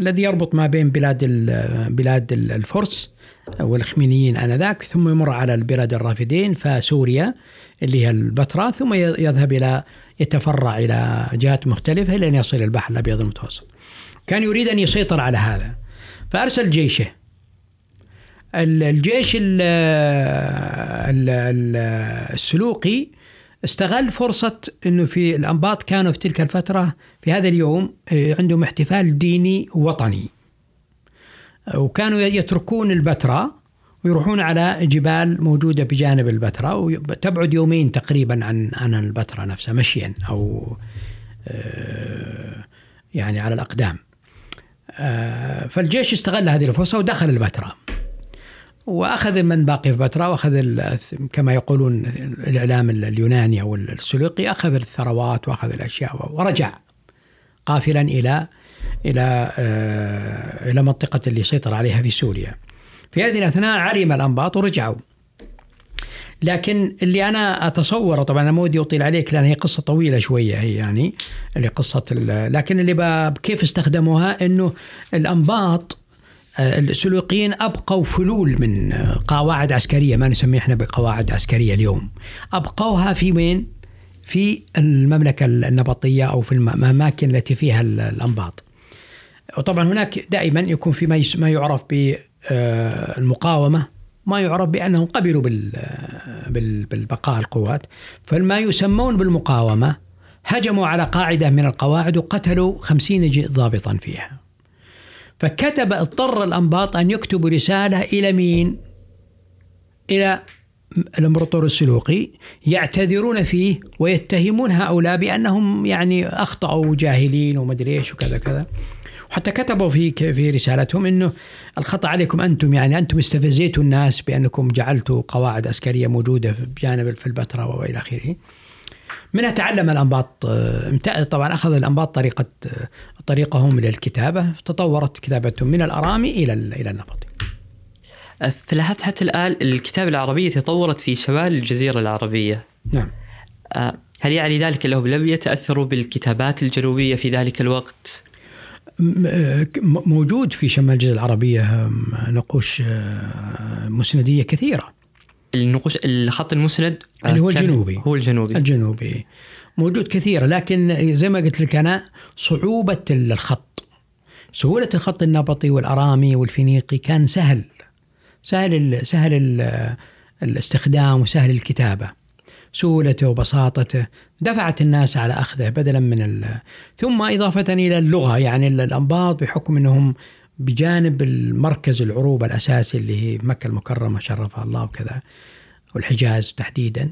الذي يربط ما بين بلاد بلاد ال- الفرس والإخمينيين آنذاك ثم يمر على البلاد الرافدين فسوريا اللي هي البتراء ثم يذهب إلى يتفرع إلى جهات مختلفة إلى أن يصل البحر الأبيض المتوسط. كان يريد أن يسيطر على هذا. فأرسل جيشه الجيش السلوقي استغل فرصة أنه في الأنباط كانوا في تلك الفترة في هذا اليوم آه، عندهم احتفال ديني وطني. وكانوا يتركون البتراء ويروحون على جبال موجودة بجانب البتراء وتبعد يومين تقريبا عن عن البتراء نفسها مشيا أو آه، يعني على الأقدام. آه، فالجيش استغل هذه الفرصة ودخل البتراء. وأخذ من باقي بتراء وأخذ كما يقولون الإعلام اليوناني أو السلوقي أخذ الثروات وأخذ الأشياء ورجع قافلا إلى إلى آه، إلى منطقة اللي سيطر عليها في سوريا. في هذه الأثناء علم الأنباط ورجعوا. لكن اللي أنا اتصوره طبعا أنا ما ودي أطيل عليك لأن هي قصة طويلة شوية هي يعني اللي قصة لكن اللي كيف استخدموها إنه الأنباط السلوقيين أبقوا فلول من قواعد عسكرية ما نسميها إحنا بقواعد عسكرية اليوم أبقوها في وين؟ في المملكة النبطية أو في الأماكن التي فيها الأنباط. وطبعا هناك دائما يكون في ما يعرف بالمقاومه آه، ما يعرف بأنهم قبلوا بالبقاء القوات فما يسمون بالمقاومة هجموا على قاعدة من القواعد وقتلوا خمسين ضابطا فيها فكتب اضطر الأنباط أن يكتبوا رسالة إلى مين؟ إلى الإمبراطور السلوقي يعتذرون فيه ويتهمون هؤلاء بأنهم يعني أخطأوا جاهلين ومدري إيش وكذا كذا وحتى كتبوا في في رسالتهم إنه الخطأ عليكم أنتم يعني أنتم استفزيتوا الناس بأنكم جعلتوا قواعد عسكرية موجودة بجانب في البتراء وإلى آخره. منها تعلم الأنباط طبعا أخذ الأنباط طريقة طريقهم للكتابه تطورت كتابتهم من الأرامي إلى إلى النبطي. فلاحظت حتى الآن الكتابة العربية تطورت في شمال الجزيرة العربية. نعم. آه، هل يعني ذلك انهم لم يتأثروا بالكتابات الجنوبية في ذلك الوقت؟ موجود في شمال الجزيرة العربية نقوش آه، مسندية كثيرة. النقوش الخط المسند اللي هو الجنوبي. هو الجنوبي. الجنوبي. موجود كثير لكن زي ما قلت لك أنا صعوبة الخط. سهولة الخط النبطي والأرامي والفينيقي كان سهل. سهل سهل الاستخدام وسهل الكتابة. سهولته وبساطته دفعت الناس على أخذه بدلا من. ثم اضافه إلى اللغة يعني الأنباط بحكم إنهم بجانب المركز العروبه الأساسي اللي هي مكة المكرمة شرفها الله وكذا والحجاز تحديدا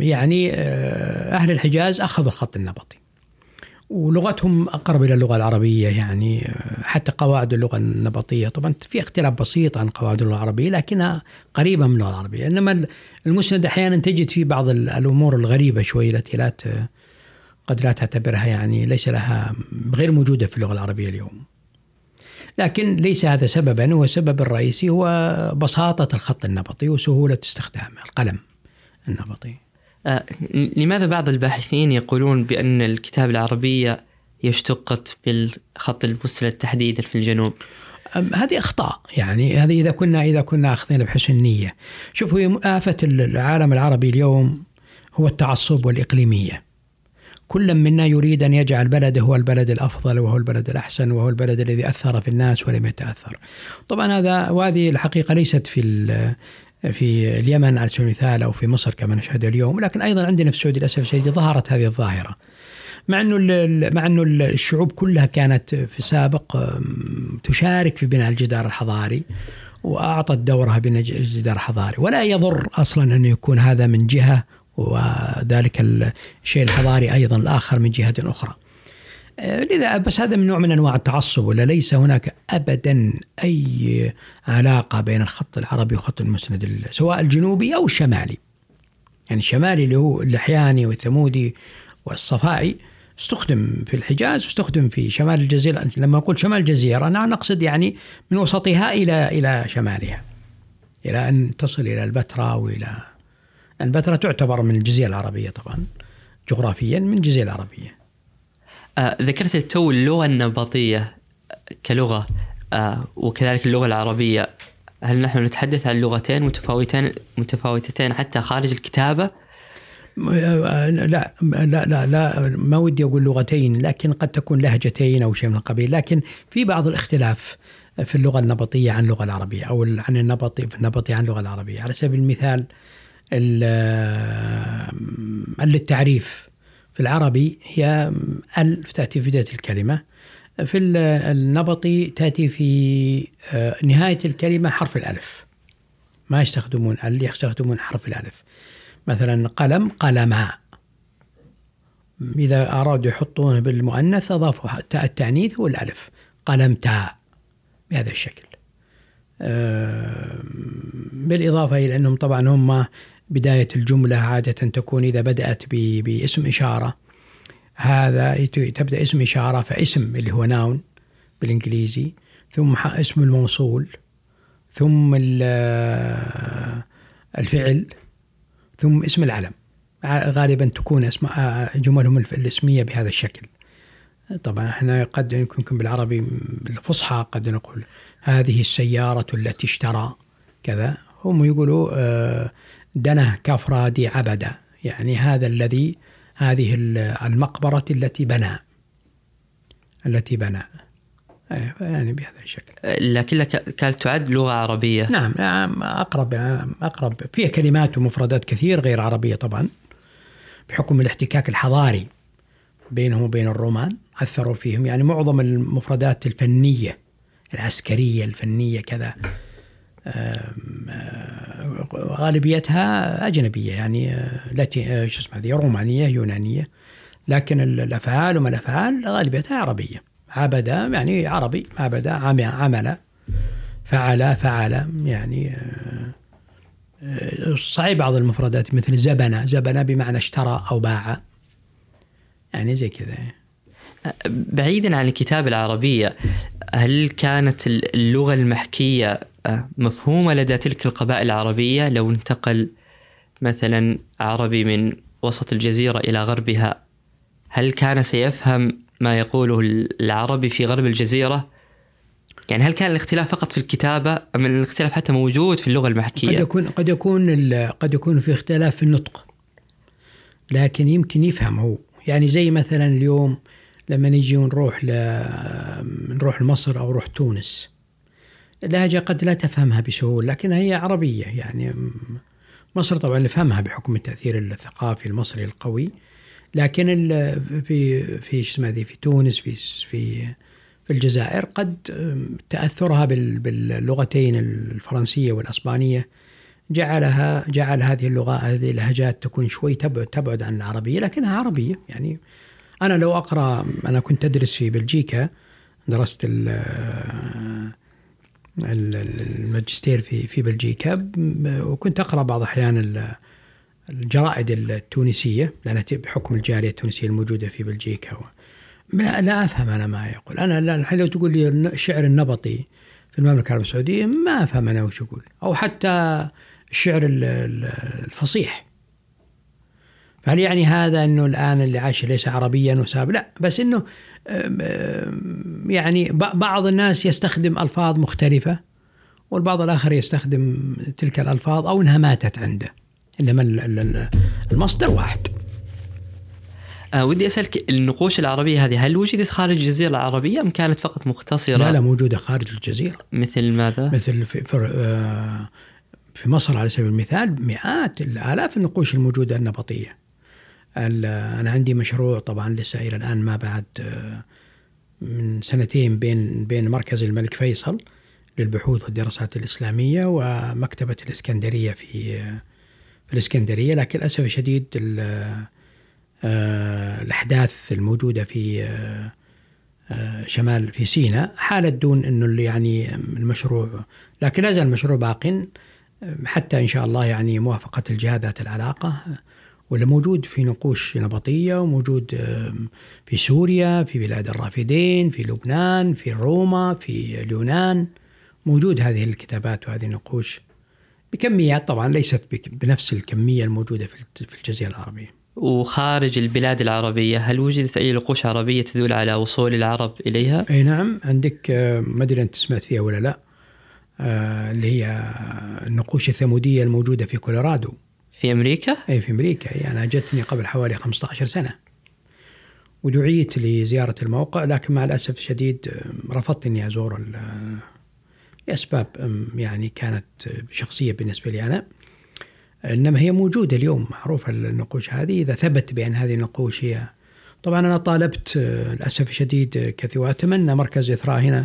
يعني آه، أهل الحجاز أخذوا الخط النبطي. ولغتهم أقرب إلى اللغة العربية يعني آه، حتى قواعد اللغة النبطية. طبعا في اختلاف بسيط عن قواعد اللغة العربية لكنها قريبة من اللغة العربية. إنما المسند أحيانا تجد فيه بعض الأمور الغريبة شوي التي لا قد لا تعتبرها يعني ليس لها غير موجودة في اللغة العربية اليوم. لكن ليس هذا سببا هو السبب الرئيسي هو بساطة الخط النبطي وسهولة استخدامه القلم النبطي. آه لماذا بعض الباحثين يقولون بأن الكتابه العربيه اشتقت بالخط المسند تحديدا في الجنوب؟ هذه أخطاء يعني هذه إذا كنا إذا كنا اخذين بحسن نيه. شوفوا آفة العالم العربي اليوم هو التعصب والإقليمية. كل منا يريد أن يجعل بلده هو البلد الأفضل وهو البلد الأحسن وهو البلد الذي أثر في الناس ولم يتأثر. طبعا هذا وهذه الحقيقة ليست في في اليمن على سبيل المثال أو في مصر كما نشهد اليوم لكن أيضا عندنا في السعودية للأسف الشديد ظهرت هذه الظاهرة. مع أنه مع أنه الشعوب كلها كانت في السابق تشارك في بناء الجدار الحضاري وأعطت دورها بناء الجدار الحضاري. ولا يضر أصلا انه يكون هذا من جهة وذلك الشيء الحضاري أيضا الآخر من جهة أخرى آه، لذا بس هذا من نوع من أنواع التعصب ولا ليس هناك ابدا أي علاقة بين الخط العربي وخط المسند سواء الجنوبي أو الشمالي. يعني الشمالي اللي هو اللحياني والثمودي والصفائي استخدم في الحجاز واستخدم في شمال الجزيرة لما أقول شمال الجزيرة أنا نقصد يعني من وسطها إلى إلى شمالها. إلى أن تصل إلى البتراء وإلى البتراء تعتبر من الجزيرة العربية طبعا جغرافيا من الجزيرة العربية. آه ذكرت التو اللغة النبطية كلغة آه وكذلك اللغة العربية. هل نحن نتحدث عن لغتين متفاوتين متفاوتتين حتى خارج الكتابة؟ لا لا لا لا ما ودي أقول لغتين لكن قد تكون لهجتين أو شيء من القبيل. لكن في بعض الاختلاف في اللغة النبطية عن اللغة العربية أو عن النبطي في النبطي عن اللغة العربية. على سبيل المثال التعريف في العربي هي ال تأتي في بداية الكلمة. في النبطي تأتي في آه، نهاية الكلمة حرف الألف. ما يستخدمون ال يستخدمون حرف الألف. مثلا قلم قلما. إذا أرادوا يحطونه بالمؤنث أضافوا تاء التأنيث والألف. قلمتا. بهذا الشكل. بالإضافة إلى أنهم طبعا هم بداية الجملة عادة تكون إذا بدأت باسم إشارة. هذا تبدأ اسم إشارة فاسم اللي هو ناون بالإنجليزي ثم اسم الموصول ثم الفعل ثم اسم العلم. غالبا تكون اسماء جملهم الاسمية بهذا الشكل. طبعا إحنا قد يمكن بالعربي بالفصحى قد نقول هذه السيارة التي اشترى كذا. هم يقولوا دنا كفرادي عبدا. يعني هذا الذي هذه المقبرة التي بنى. التي بنى. إيه، يعني بهذا الشكل. لكنها كانت تعد لغة عربية. نعم أقرب أقرب. فيها كلمات ومفردات كثير غير عربية طبعا بحكم الاحتكاك الحضاري بينهم وبين الرومان أثروا فيهم. يعني معظم المفردات الفنية العسكرية الفنية كذا غالبيتها أجنبية يعني لاتي شو اسمه هذه رومانية يونانية. لكن الأفعال وما الأفعال غالبيتها عربية. عبد يعني عربي عبد عمل فعل فعل يعني صحيح بعض المفردات مثل زبنة. زبنة بمعنى اشترى أو باع. يعني زي كذا. بعيدا عن الكتابة العربية هل كانت اللغة المحكية آه، مفهومة لدى تلك القبائل العربية؟ لو انتقل مثلا عربي من وسط الجزيرة إلى غربها هل كان سيفهم ما يقوله العربي في غرب الجزيرة؟ يعني هل كان الاختلاف فقط في الكتابة أم الاختلاف حتى موجود في اللغة المحكية؟ قد يكون قد يكون قد يكون في اختلاف في النطق لكن يمكن يفهم هو يعني زي مثلا اليوم لما نجي ونروح ل... نروح لمصر أو نروح تونس اللهجة قد لا تفهمها بسهولة لكنها هي عربية يعني مصر طبعا نفهمها بحكم التأثير الثقافي المصري القوي لكن في في شو اسمه في تونس في في في الجزائر قد تأثرها باللغتين الفرنسية والأسبانية جعلها جعل هذه اللغة هذه اللهجات تكون شوي تبعد تبعد عن العربية لكنها عربية يعني أنا لو أقرأ أنا كنت أدرس في بلجيكا درست الماجستير في في بلجيكا وكنت أقرأ بعض الاحيان الجرائد التونسية لأنها بحكم الجالية التونسية الموجودة في بلجيكا لا, لا أفهم أنا ما يقول. أنا الحين لو تقول لي الشعر النبطي في المملكة العربية السعودية ما أفهم أنا وش يقول. أو حتى الشعر الفصيح. فهل يعني هذا أنه الآن اللي عايش ليس عربيا وساب لا بس أنه يعني بعض الناس يستخدم ألفاظ مختلفة والبعض الآخر يستخدم تلك الألفاظ أو أنها ماتت عنده إنما المصدر واحد آه ودي أسألك النقوش العربية هذه هل وجدت خارج الجزيرة العربية أم كانت فقط مقتصره؟ لا لا موجودة خارج الجزيرة مثل ماذا؟ مثل في, في, آه، في مصر على سبيل المثال مئات الآلاف النقوش الموجودة النبطيه. أنا عندي مشروع طبعا لسه إلى الآن ما بعد آه، من سنتين بين بين مركز الملك فيصل للبحوث والدراسات الإسلامية ومكتبة الإسكندرية في آه، في الإسكندرية. لكن للأسف الشديد آه، الأحداث الموجودة في شمال في سيناء حالت دون إنه يعني المشروع لكن لا زال المشروع باق حتى إن شاء الله يعني موافقة الجهات ذات العلاقة. ولا موجود في نقوش نبطية وموجود في سوريا في بلاد الرافدين في لبنان في روما في اليونان. موجود هذه الكتابات وهذه النقوش بكميات طبعا ليست بنفس الكمية الموجودة في الجزيرة العربية. وخارج البلاد العربية هل وجدت أي نقوش عربية تدل على وصول العرب إليها؟ أي نعم. عندك آه، ما أدري أنت سمعت فيها ولا لا آه، اللي هي النقوش الثمودية الموجودة في كولورادو. في أمريكا؟ اي في أمريكا. هي أنا جتني قبل حوالي 15 سنة. ودعيت لزيارة الموقع لكن مع الأسف الشديد آه، رفضت إني أزور آه، لأسباب يعني كانت آه، شخصية بالنسبة لي أنا. إنما هي موجودة اليوم معروفة النقوش هذه. إذا ثبت بأن هذه النقوش هي طبعا أنا طالبت للأسف الشديد كثير. وأتمنى مركز إثراء هنا.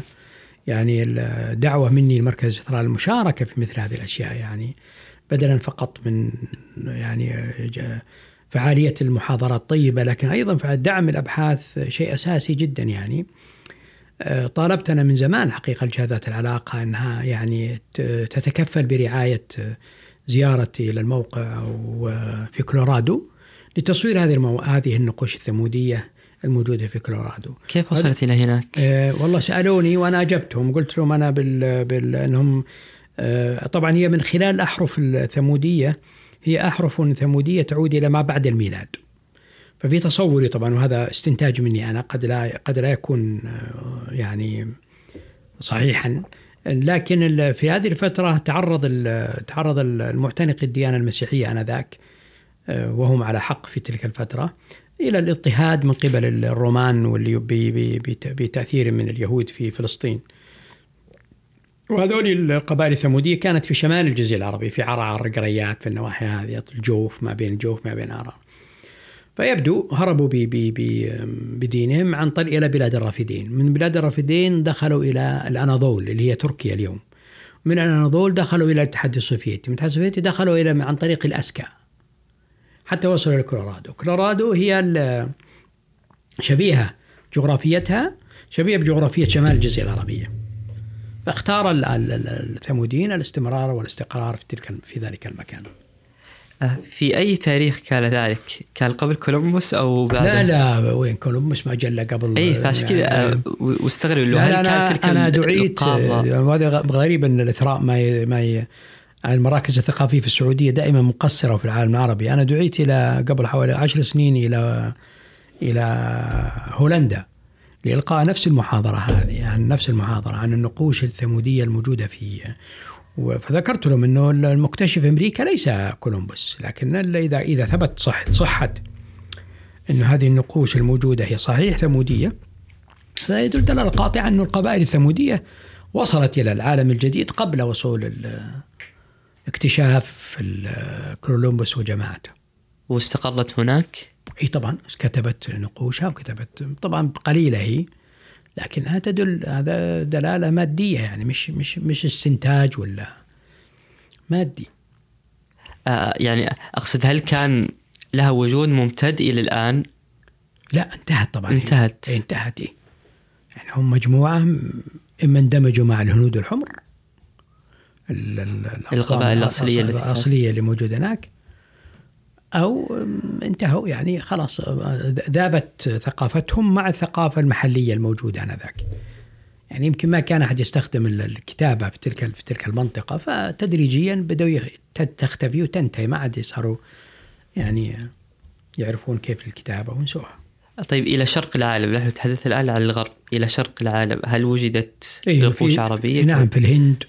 يعني الدعوه مني لمركز إثراء المشاركة في مثل هذه الأشياء. يعني بدلا فقط من يعني فعالية المحاضرات طيبة لكن أيضا فعل دعم الأبحاث شيء أساسي جدا يعني آه، طالبت أنا من زمان حقيقة لجهات العلاقة أنها يعني تتكفل برعاية آه، زيارتي إلى الموقع وفي كولورادو لتصوير هذه المو... هذه النقوش الثمودية الموجودة في كولورادو. كيف وصلت إلى هناك؟ آه والله سألوني وأنا أجبتهم قلت لهم أنا بال, بال... أنهم آه طبعا هي من خلال الاحرف الثمودية هي أحرف ثمودية تعود إلى ما بعد الميلاد. ففي تصوري طبعا وهذا استنتاج مني أنا قد لا قد لا يكون آه، يعني صحيحا لكن في هذه الفترة تعرض تعرض ال- المعتنق الديانة المسيحية آنذاك آه، وهم على حق في تلك الفترة إلى الاضطهاد من قبل الرومان واللي ب- ب- بت- بتأثير من اليهود في فلسطين. وهذول القبائل الثمودية كانت في شمال الجزيرة العربية في عرعر قريات في النواحي هذه الجوف ما بين الجوف ما بين عرعر. فيبدو هربوا ب- ب- ب- بدينهم عن طريق إلى بلاد الرافدين، من بلاد الرافدين دخلوا إلى الأناضول اللي هي تركيا اليوم. من الأناضول دخلوا إلى الاتحاد السوفيتي، من الاتحاد السوفيتي دخلوا إلى عن طريق ألاسكا. حتى وصلوا إلى كولورادو، كولورادو هي شبيهة جغرافيتها شبيهة بجغرافية شمال الجزيرة العربية. فاختار ال- ال- ال- الثموديين الاستمرار والاستقرار في تلك في ذلك المكان. آه، في أي تاريخ كان ذلك؟ كان قبل كولومبوس أو بعد؟ لا لا وين كولومبوس ما جل قبل أي فعشان كذا آه، و- واستغرب هل كانت تلك ال- دعيت وهذا غ- غريب أن الإثراء ما ي... ما ي... المراكز الثقافية في السعودية دائما مقصرة في العالم العربي أنا دعيت إلى قبل حوالي عشر سنين إلى إلى هولندا لإلقاء نفس المحاضرة هذه عن نفس المحاضرة عن النقوش الثمودية الموجودة في فذكرت لهم إنه المكتشف أمريكا ليس كولومبوس لكن اذا إذا ثبت صح صحه انه هذه النقوش الموجودة هي صحيح ثمودية هذا يدل دلالة قاطعة إنه القبائل الثمودية وصلت إلى العالم الجديد قبل وصول اكتشاف كولومبوس وجماعته. واستقرت هناك إي طبعا كتبت نقوشها وكتبت طبعا قليلة هي لكنها تدل هذا دلالة مادية يعني مش مش مش استنتاج ولا مادي. آه يعني أقصد هل كان لها وجود ممتد إلى الآن لا انتهت طبعا انتهت. إيه انتهت إيه. يعني هم مجموعة اما اندمجوا مع الهنود الحمر القبائل التي كانت. الأصلية اللي موجودة هناك أو انتهوا يعني خلاص ذابت ثقافتهم مع الثقافة المحلية الموجودة آنذاك. يعني يمكن ما كان أحد يستخدم ال- الكتابة في تلك في تلك المنطقة فتدريجيا بدأوا تختفي وتنتهي ما عاد صاروا يعني يعرفون كيف الكتابة ونسوها. طيب إلى شرق العالم نحن نتحدث الآن عن الغرب إلى شرق العالم هل وجدت أيوة، نقوش في- عربية نعم في الهند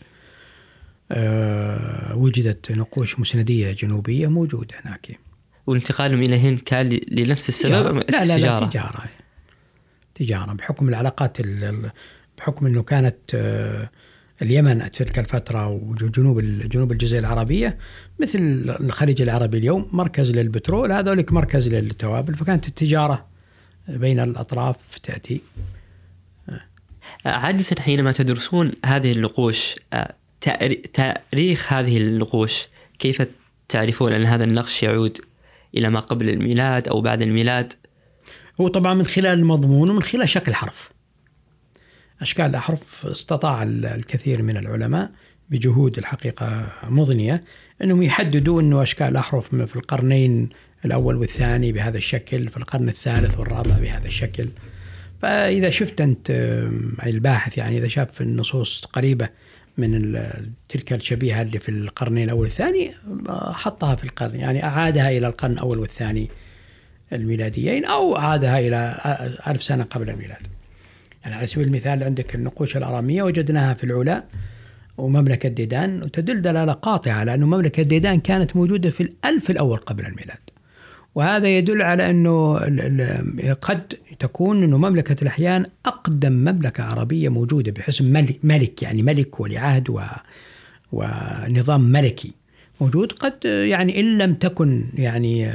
آه وجدت نقوش مسندية جنوبية موجودة هناك وانتقالهم إلى الهند كان لنفس السبب لا لا لا؟ تجارة؟ تجارة. بحكم العلاقات ال- ال- بحكم إنه كانت آه اليمن في تلك الفترة وجنوب جنوب الجزيرة العربية مثل الخليج العربي اليوم مركز للبترول هذولك مركز للتوابل فكانت التجارة بين الأطراف تأتي. عادة حينما تدرسون هذه النقوش آه، تأريخ هذه النقوش كيف تعرفون أن هذا النقش يعود إلى ما قبل الميلاد أو بعد الميلاد. هو طبعا من خلال المضمون ومن خلال شكل حرف. أشكال الأحرف استطاع ال- الكثير من العلماء بجهود الحقيقة مضنية أنهم يحددوا أنه أشكال الأحرف في القرنين الأول والثاني بهذا الشكل في القرن الثالث والرابع بهذا الشكل. فإذا شفت آم، الباحث يعني إذا شاف النصوص قريبة من تلك الشبيهة اللي في القرنين الأول والثاني حطها في القرن يعني أعادها إلى القرن الأول والثاني الميلاديين أو عادها إلى ألف سنة قبل الميلاد. يعني على سبيل المثال عندك النقوش الأرامية وجدناها في العلا ومملكة ديدان وتدل دلالة قاطعة على أن مملكة ديدان كانت موجودة في الألف الأول قبل الميلاد. وهذا يدل على أنه قد تكون أنه مملكة الأحيان أقدم مملكة عربية موجودة بحسم ملك, يعني ملك ولي عهد و ونظام ملكي موجود. قد يعني إن لم تكن يعني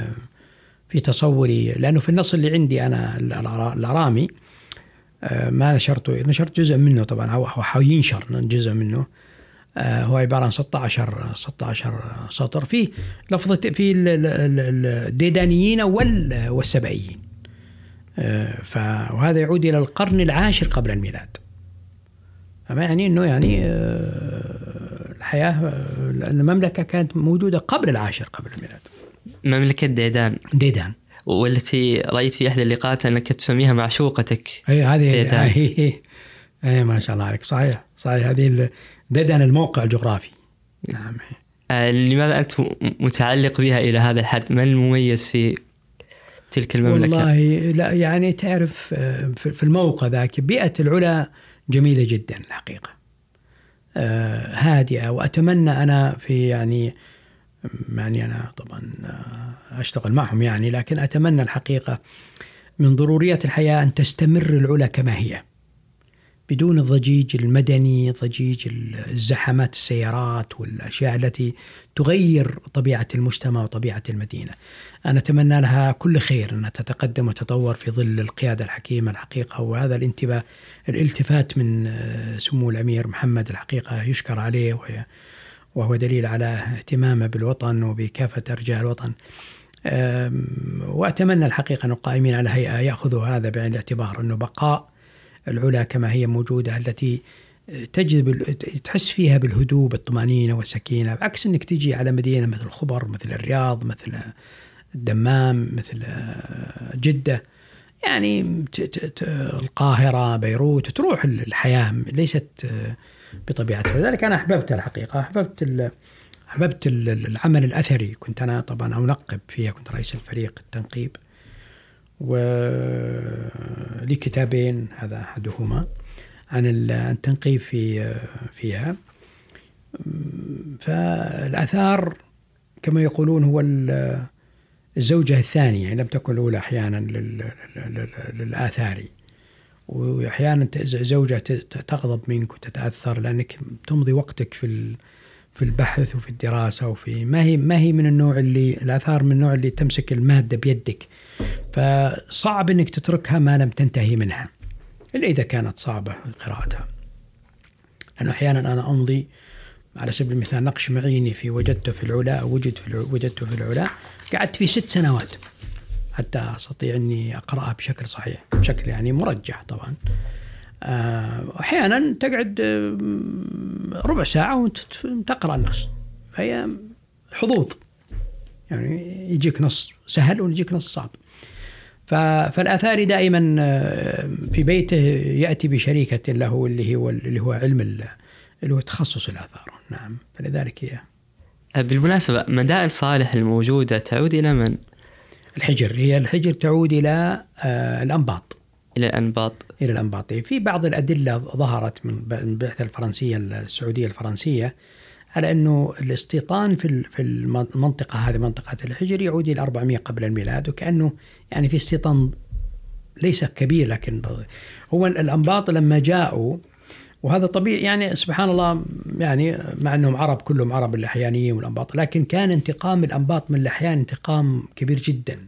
في تصوري لأنه في النص اللي عندي أنا الأرامي ما نشرته نشرت جزء منه طبعا هو حينشر جزء منه. آه، هو عبارة عن 16 16 سطر. فيه لفظه في الديدانيين والسبعيين. آه، وهذا يعود إلى القرن العاشر قبل الميلاد. فما يعني إنه يعني آه، الحياة المملكة كانت موجودة قبل العاشر قبل الميلاد. مملكة ديدان. ديدان. والتي رأيت في احدى اللقاءات أنك تسميها معشوقتك. اي هذه اي اي ما شاء الله عليك. صحيح صحيح. هذه ددن الموقع الجغرافي. نعم لماذا أنت متعلق بها إلى هذا الحد؟ ما المميز في تلك المملكة؟ والله لا يعني تعرف آه، في الموقع ذاك بيئة العلا جميلة جدا الحقيقة. آه، هادئة وأتمنى أنا في يعني يعني أنا طبعا أشتغل معهم يعني لكن أتمنى الحقيقة من ضروريات الحياة أن تستمر العلا كما هي. بدون الضجيج المدني ضجيج الزحمات السيارات والأشياء التي تغير طبيعة المجتمع وطبيعة المدينة. أنا أتمنى لها كل خير أنها تتقدم وتطور في ظل القيادة الحكيمة الحقيقة وهذا الانتباه الالتفات من آه، سمو الأمير محمد الحقيقة يشكر عليه وهو دليل على اهتمامه بالوطن وبكافة أرجاء الوطن. وأتمنى الحقيقة أن القائمين على هيئة يأخذوا هذا بعين الاعتبار أنه بقاء العلا كما هي موجودة التي تجذب تحس فيها بالهدوء بالطمأنينة والسكينة بعكس أنك تجي على مدينة مثل الخبر مثل الرياض مثل الدمام مثل جدة. يعني القاهرة بيروت تروح الحياة ليست بطبيعتها. لذلك أنا أحببت الحقيقة أحببت أحببت العمل الأثري. كنت أنا طبعا أنقب فيها كنت رئيس الفريق التنقيب. ولي كتابين هذا أحدهما عن التنقيب في فيها. فالآثار كما يقولون هو الزوجة الثانية إن لم تكن الأولى أحيانا للآثار. وأحيانا زوجة تغضب منك وتتأثر لأنك تمضي وقتك في في البحث وفي الدراسة وفي ما هي ما هي من النوع اللي الآثار من النوع اللي تمسك المادة بيدك فصعب إنك تتركها ما لم تنتهي منها إلا إذا كانت صعبة قراءتها. لأنه أحيانا أنا أمضي على سبيل المثال نقش معيني في وجدته في العلا وجد في وجدته في العلا قعدت فيه ست سنوات حتى أستطيع إني أقرأها بشكل صحيح بشكل يعني مرجح طبعا. آه، أحيانا تقعد ربع ساعة وتقرا النص. فهي حظوظ. يعني يجيك نص سهل ويجيك نص صعب. فالاثاري دائما آه، في بيته يأتي بشريكة له اللي هو اللي هو علم اللي هو تخصص الآثار. نعم. فلذلك هي بالمناسبة مدائن صالح الموجودة تعود إلى من؟ الحجر. هي الحجر تعود إلى آه، الأنباط. إلى الأنباط. إلى الأنباط. في بعض الأدلة ظهرت من البعثه الفرنسية السعودية الفرنسية على أنه الاستيطان في في المنطقة هذه منطقة الحجر يعود إلى 400 قبل الميلاد وكأنه يعني في استيطان ليس كبير لكن هو الأنباط لما جاءوا وهذا طبيعي يعني سبحان الله يعني مع أنهم عرب كلهم عرب الأحيانيين والأنباط لكن كان انتقام الأنباط من الأحيان انتقام كبير جدا.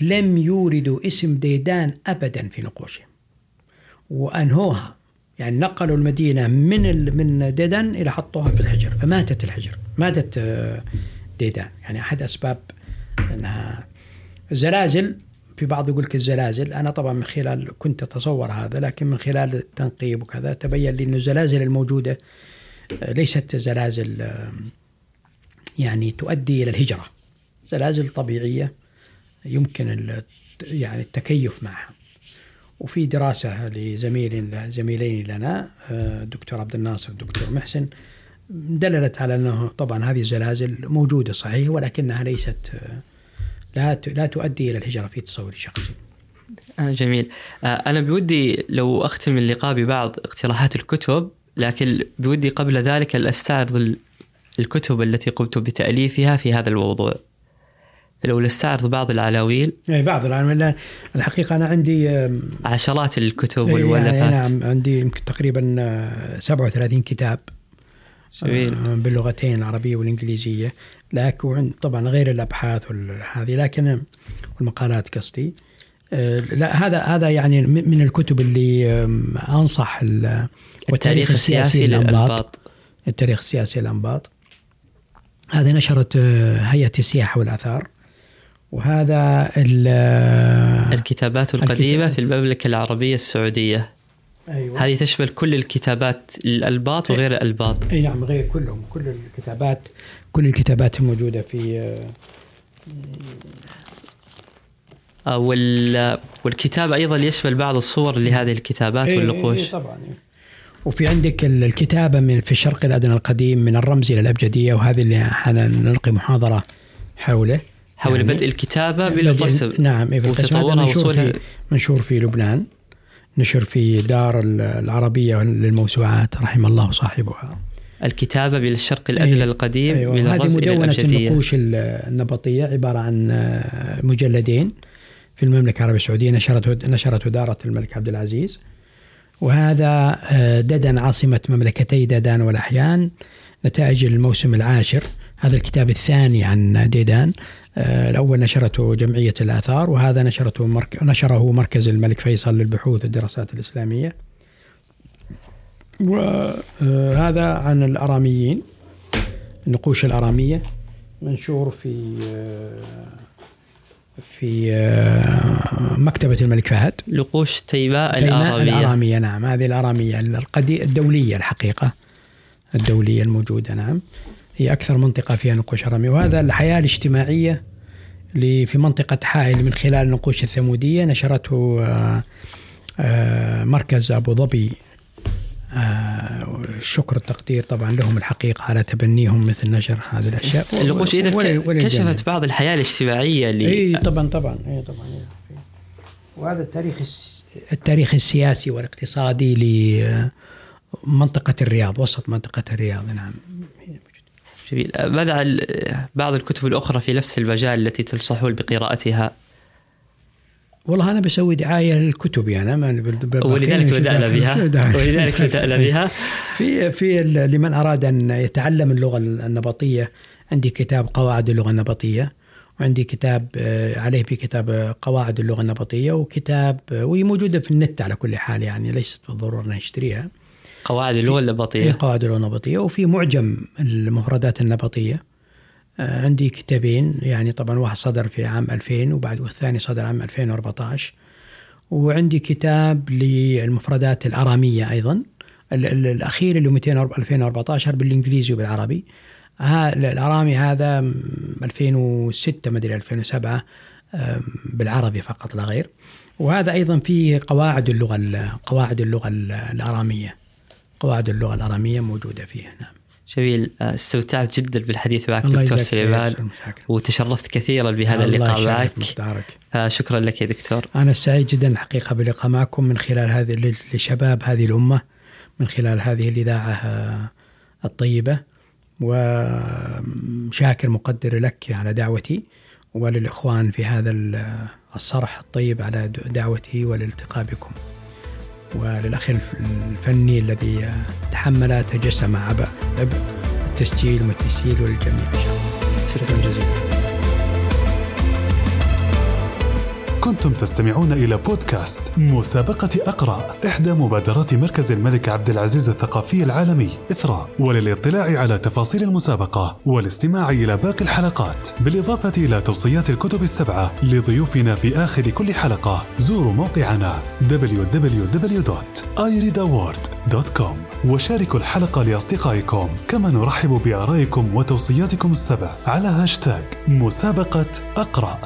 لم يوردوا اسم ديدان ابدا في نقوشهم. وأنهوها. يعني نقلوا المدينة من من ديدان إلى حطوها في الحجر فماتت الحجر ماتت آه، ديدان. يعني أحد أسباب أنها الزلازل في بعض يقول لك الزلازل. أنا طبعا من خلال كنت أتصور هذا لكن من خلال التنقيب وكذا تبين لي أن الزلازل الموجودة آه، ليست زلازل آه، يعني تؤدي إلى الهجرة. زلازل طبيعية يمكن يعني التكيف معها. وفي دراسة لزميل زميلين لنا الدكتور آه، عبد الناصر والدكتور محسن دللت على أنه طبعا هذه الزلازل موجودة صحيح ولكنها ليست آه، لا لا تؤدي إلى الهجرة في تصوري الشخصي. آه جميل أنا بودي لو أختم اللقاء ببعض اقتراحات الكتب لكن بودي قبل ذلك أن أستعرض الكتب التي قمت بتأليفها في هذا الموضوع لو نستعرض بعض العناوين اي بعض العناوين الحقيقة أنا عندي عشرات الكتب والمؤلفات يعني نعم عندي يمكن تقريبا 37 كتاب جميل. باللغتين العربية والإنجليزية. لكن طبعا غير الأبحاث هذه لكن والمقالات قصدي. لا هذا هذا يعني من الكتب اللي أنصح التاريخ السياسي للأنباط. التاريخ السياسي للأنباط. هذه نشرت هيئة السياحة والآثار. وهذا الكتابات القديمة الكتاب. في المملكة العربية السعودية. أيوة. هذه تشمل كل الكتابات الألباط وغير الألباط. أي نعم غير كلهم. كل الكتابات كل الكتابات الموجودة في آه، وال والكتاب أيضا يشمل بعض الصور لهذه الكتابات أي والنقوش. أي طبعا وفي عندك الكتابة من في الشرق الأدنى القديم من الرمز إلى الأبجدية وهذه اللي نلقي محاضرة حوله. حول يعني بدء الكتابة بالرسم نعم وتطورها وصولها. منشور في لبنان. نشر في دار العربية للموسوعات رحم الله صاحبها. الكتابة بالشرق الأدنى أيوة. القديم أيوة. من هذه مدونة النقوش النبطية عبارة عن آه، مجلدين في المملكة العربية السعودية نشرته نشرته دارة الملك عبد العزيز. وهذا آه، ددن عاصمة مملكتي ددان والأحيان نتائج الموسم العاشر. هذا الكتاب الثاني عن ديدان الأول نشرته جمعية الآثار وهذا نشرته مرك... نشره مركز الملك فيصل للبحوث والدراسات الإسلامية. وهذا عن الأراميين النقوش الأرامية منشور في آه، في آه، مكتبة الملك فهد. نقوش تيماء الأرامية. الأرامية نعم هذه الأرامية القدي الدولية الحقيقة الدولية الموجودة نعم. هي أكثر منطقة فيها نقوش أرامية وهذا الحياة الاجتماعية في منطقة حائل من خلال النقوش الثمودية. نشرته آه، آه، مركز أبو ظبي. الشكر التقدير طبعا لهم الحقيقة على تبنيهم مثل نشر هذه الأشياء. النقوش إذا كشفت بعض الحياة الاجتماعية اللي إيه طبعا طبعا إيه طبعا إيه. وهذا التاريخ التاريخ السياسي والاقتصادي لمنطقة الرياض وسط منطقة الرياض نعم. جميل. ماذا عن بعض الكتب الأخرى في نفس المجال التي تنصحون بقراءتها؟ والله أنا بسوي دعاية للكتب يعني ما ولذلك بدأنا بها. ولذلك بدأنا بها. في في لمن أراد أن يتعلم اللغة النبطية عندي كتاب قواعد اللغة النبطية وعندي كتاب آه، عليه في كتاب قواعد اللغة النبطية وكتاب آه، وهي موجودة في النت على كل حال يعني ليست بالضرورة نشتريها قواعد اللغة النبطيه قواعد اللغة النبطيه وفي معجم المفردات النبطية. آه، عندي كتابين يعني طبعا واحد صدر في عام 2000 وبعد والثاني صدر عام 2014 وعندي كتاب للمفردات الأرامية أيضا. الأخير اللي 2014 بالإنجليزي وبالعربي. الأرامي هذا 2006 مدري 2007 بالعربي فقط لا غير. وهذا أيضا فيه قواعد اللغة قواعد اللغة الأرامية. قواعد اللغة الأرامية موجودة فيه نعم. جميل. آه، استمتعت جدا بالحديث معك دكتور سليمان وتشرفت كثيرا بهذا اللقاء معك. شكرا لك يا دكتور. أنا سعيد جدا الحقيقة باللقاء معكم من خلال هذه لشباب هذه الأمة من خلال هذه الإذاعة آه، الطيبة وشاكر مقدر لك على دعوتي وللإخوان في هذا الصرح الطيب على دعوتي والالتقاء بكم. وللأخ الفني الذي تحمل تجسم عبء التسجيل والتسجيل وللجميع شكرا جزيلا. كنتم تستمعون إلى بودكاست مسابقة أقرأ إحدى مبادرات مركز الملك عبد العزيز الثقافي العالمي إثراء وللاطلاع على تفاصيل المسابقة والاستماع إلى باقي الحلقات بالإضافة إلى توصيات الكتب السبعة لضيوفنا في آخر كل حلقة. زوروا موقعنا www.ireadaward.com وشاركوا الحلقة لأصدقائكم. كما نرحب بآرائكم وتوصياتكم السبع على هاشتاج مسابقة أقرأ.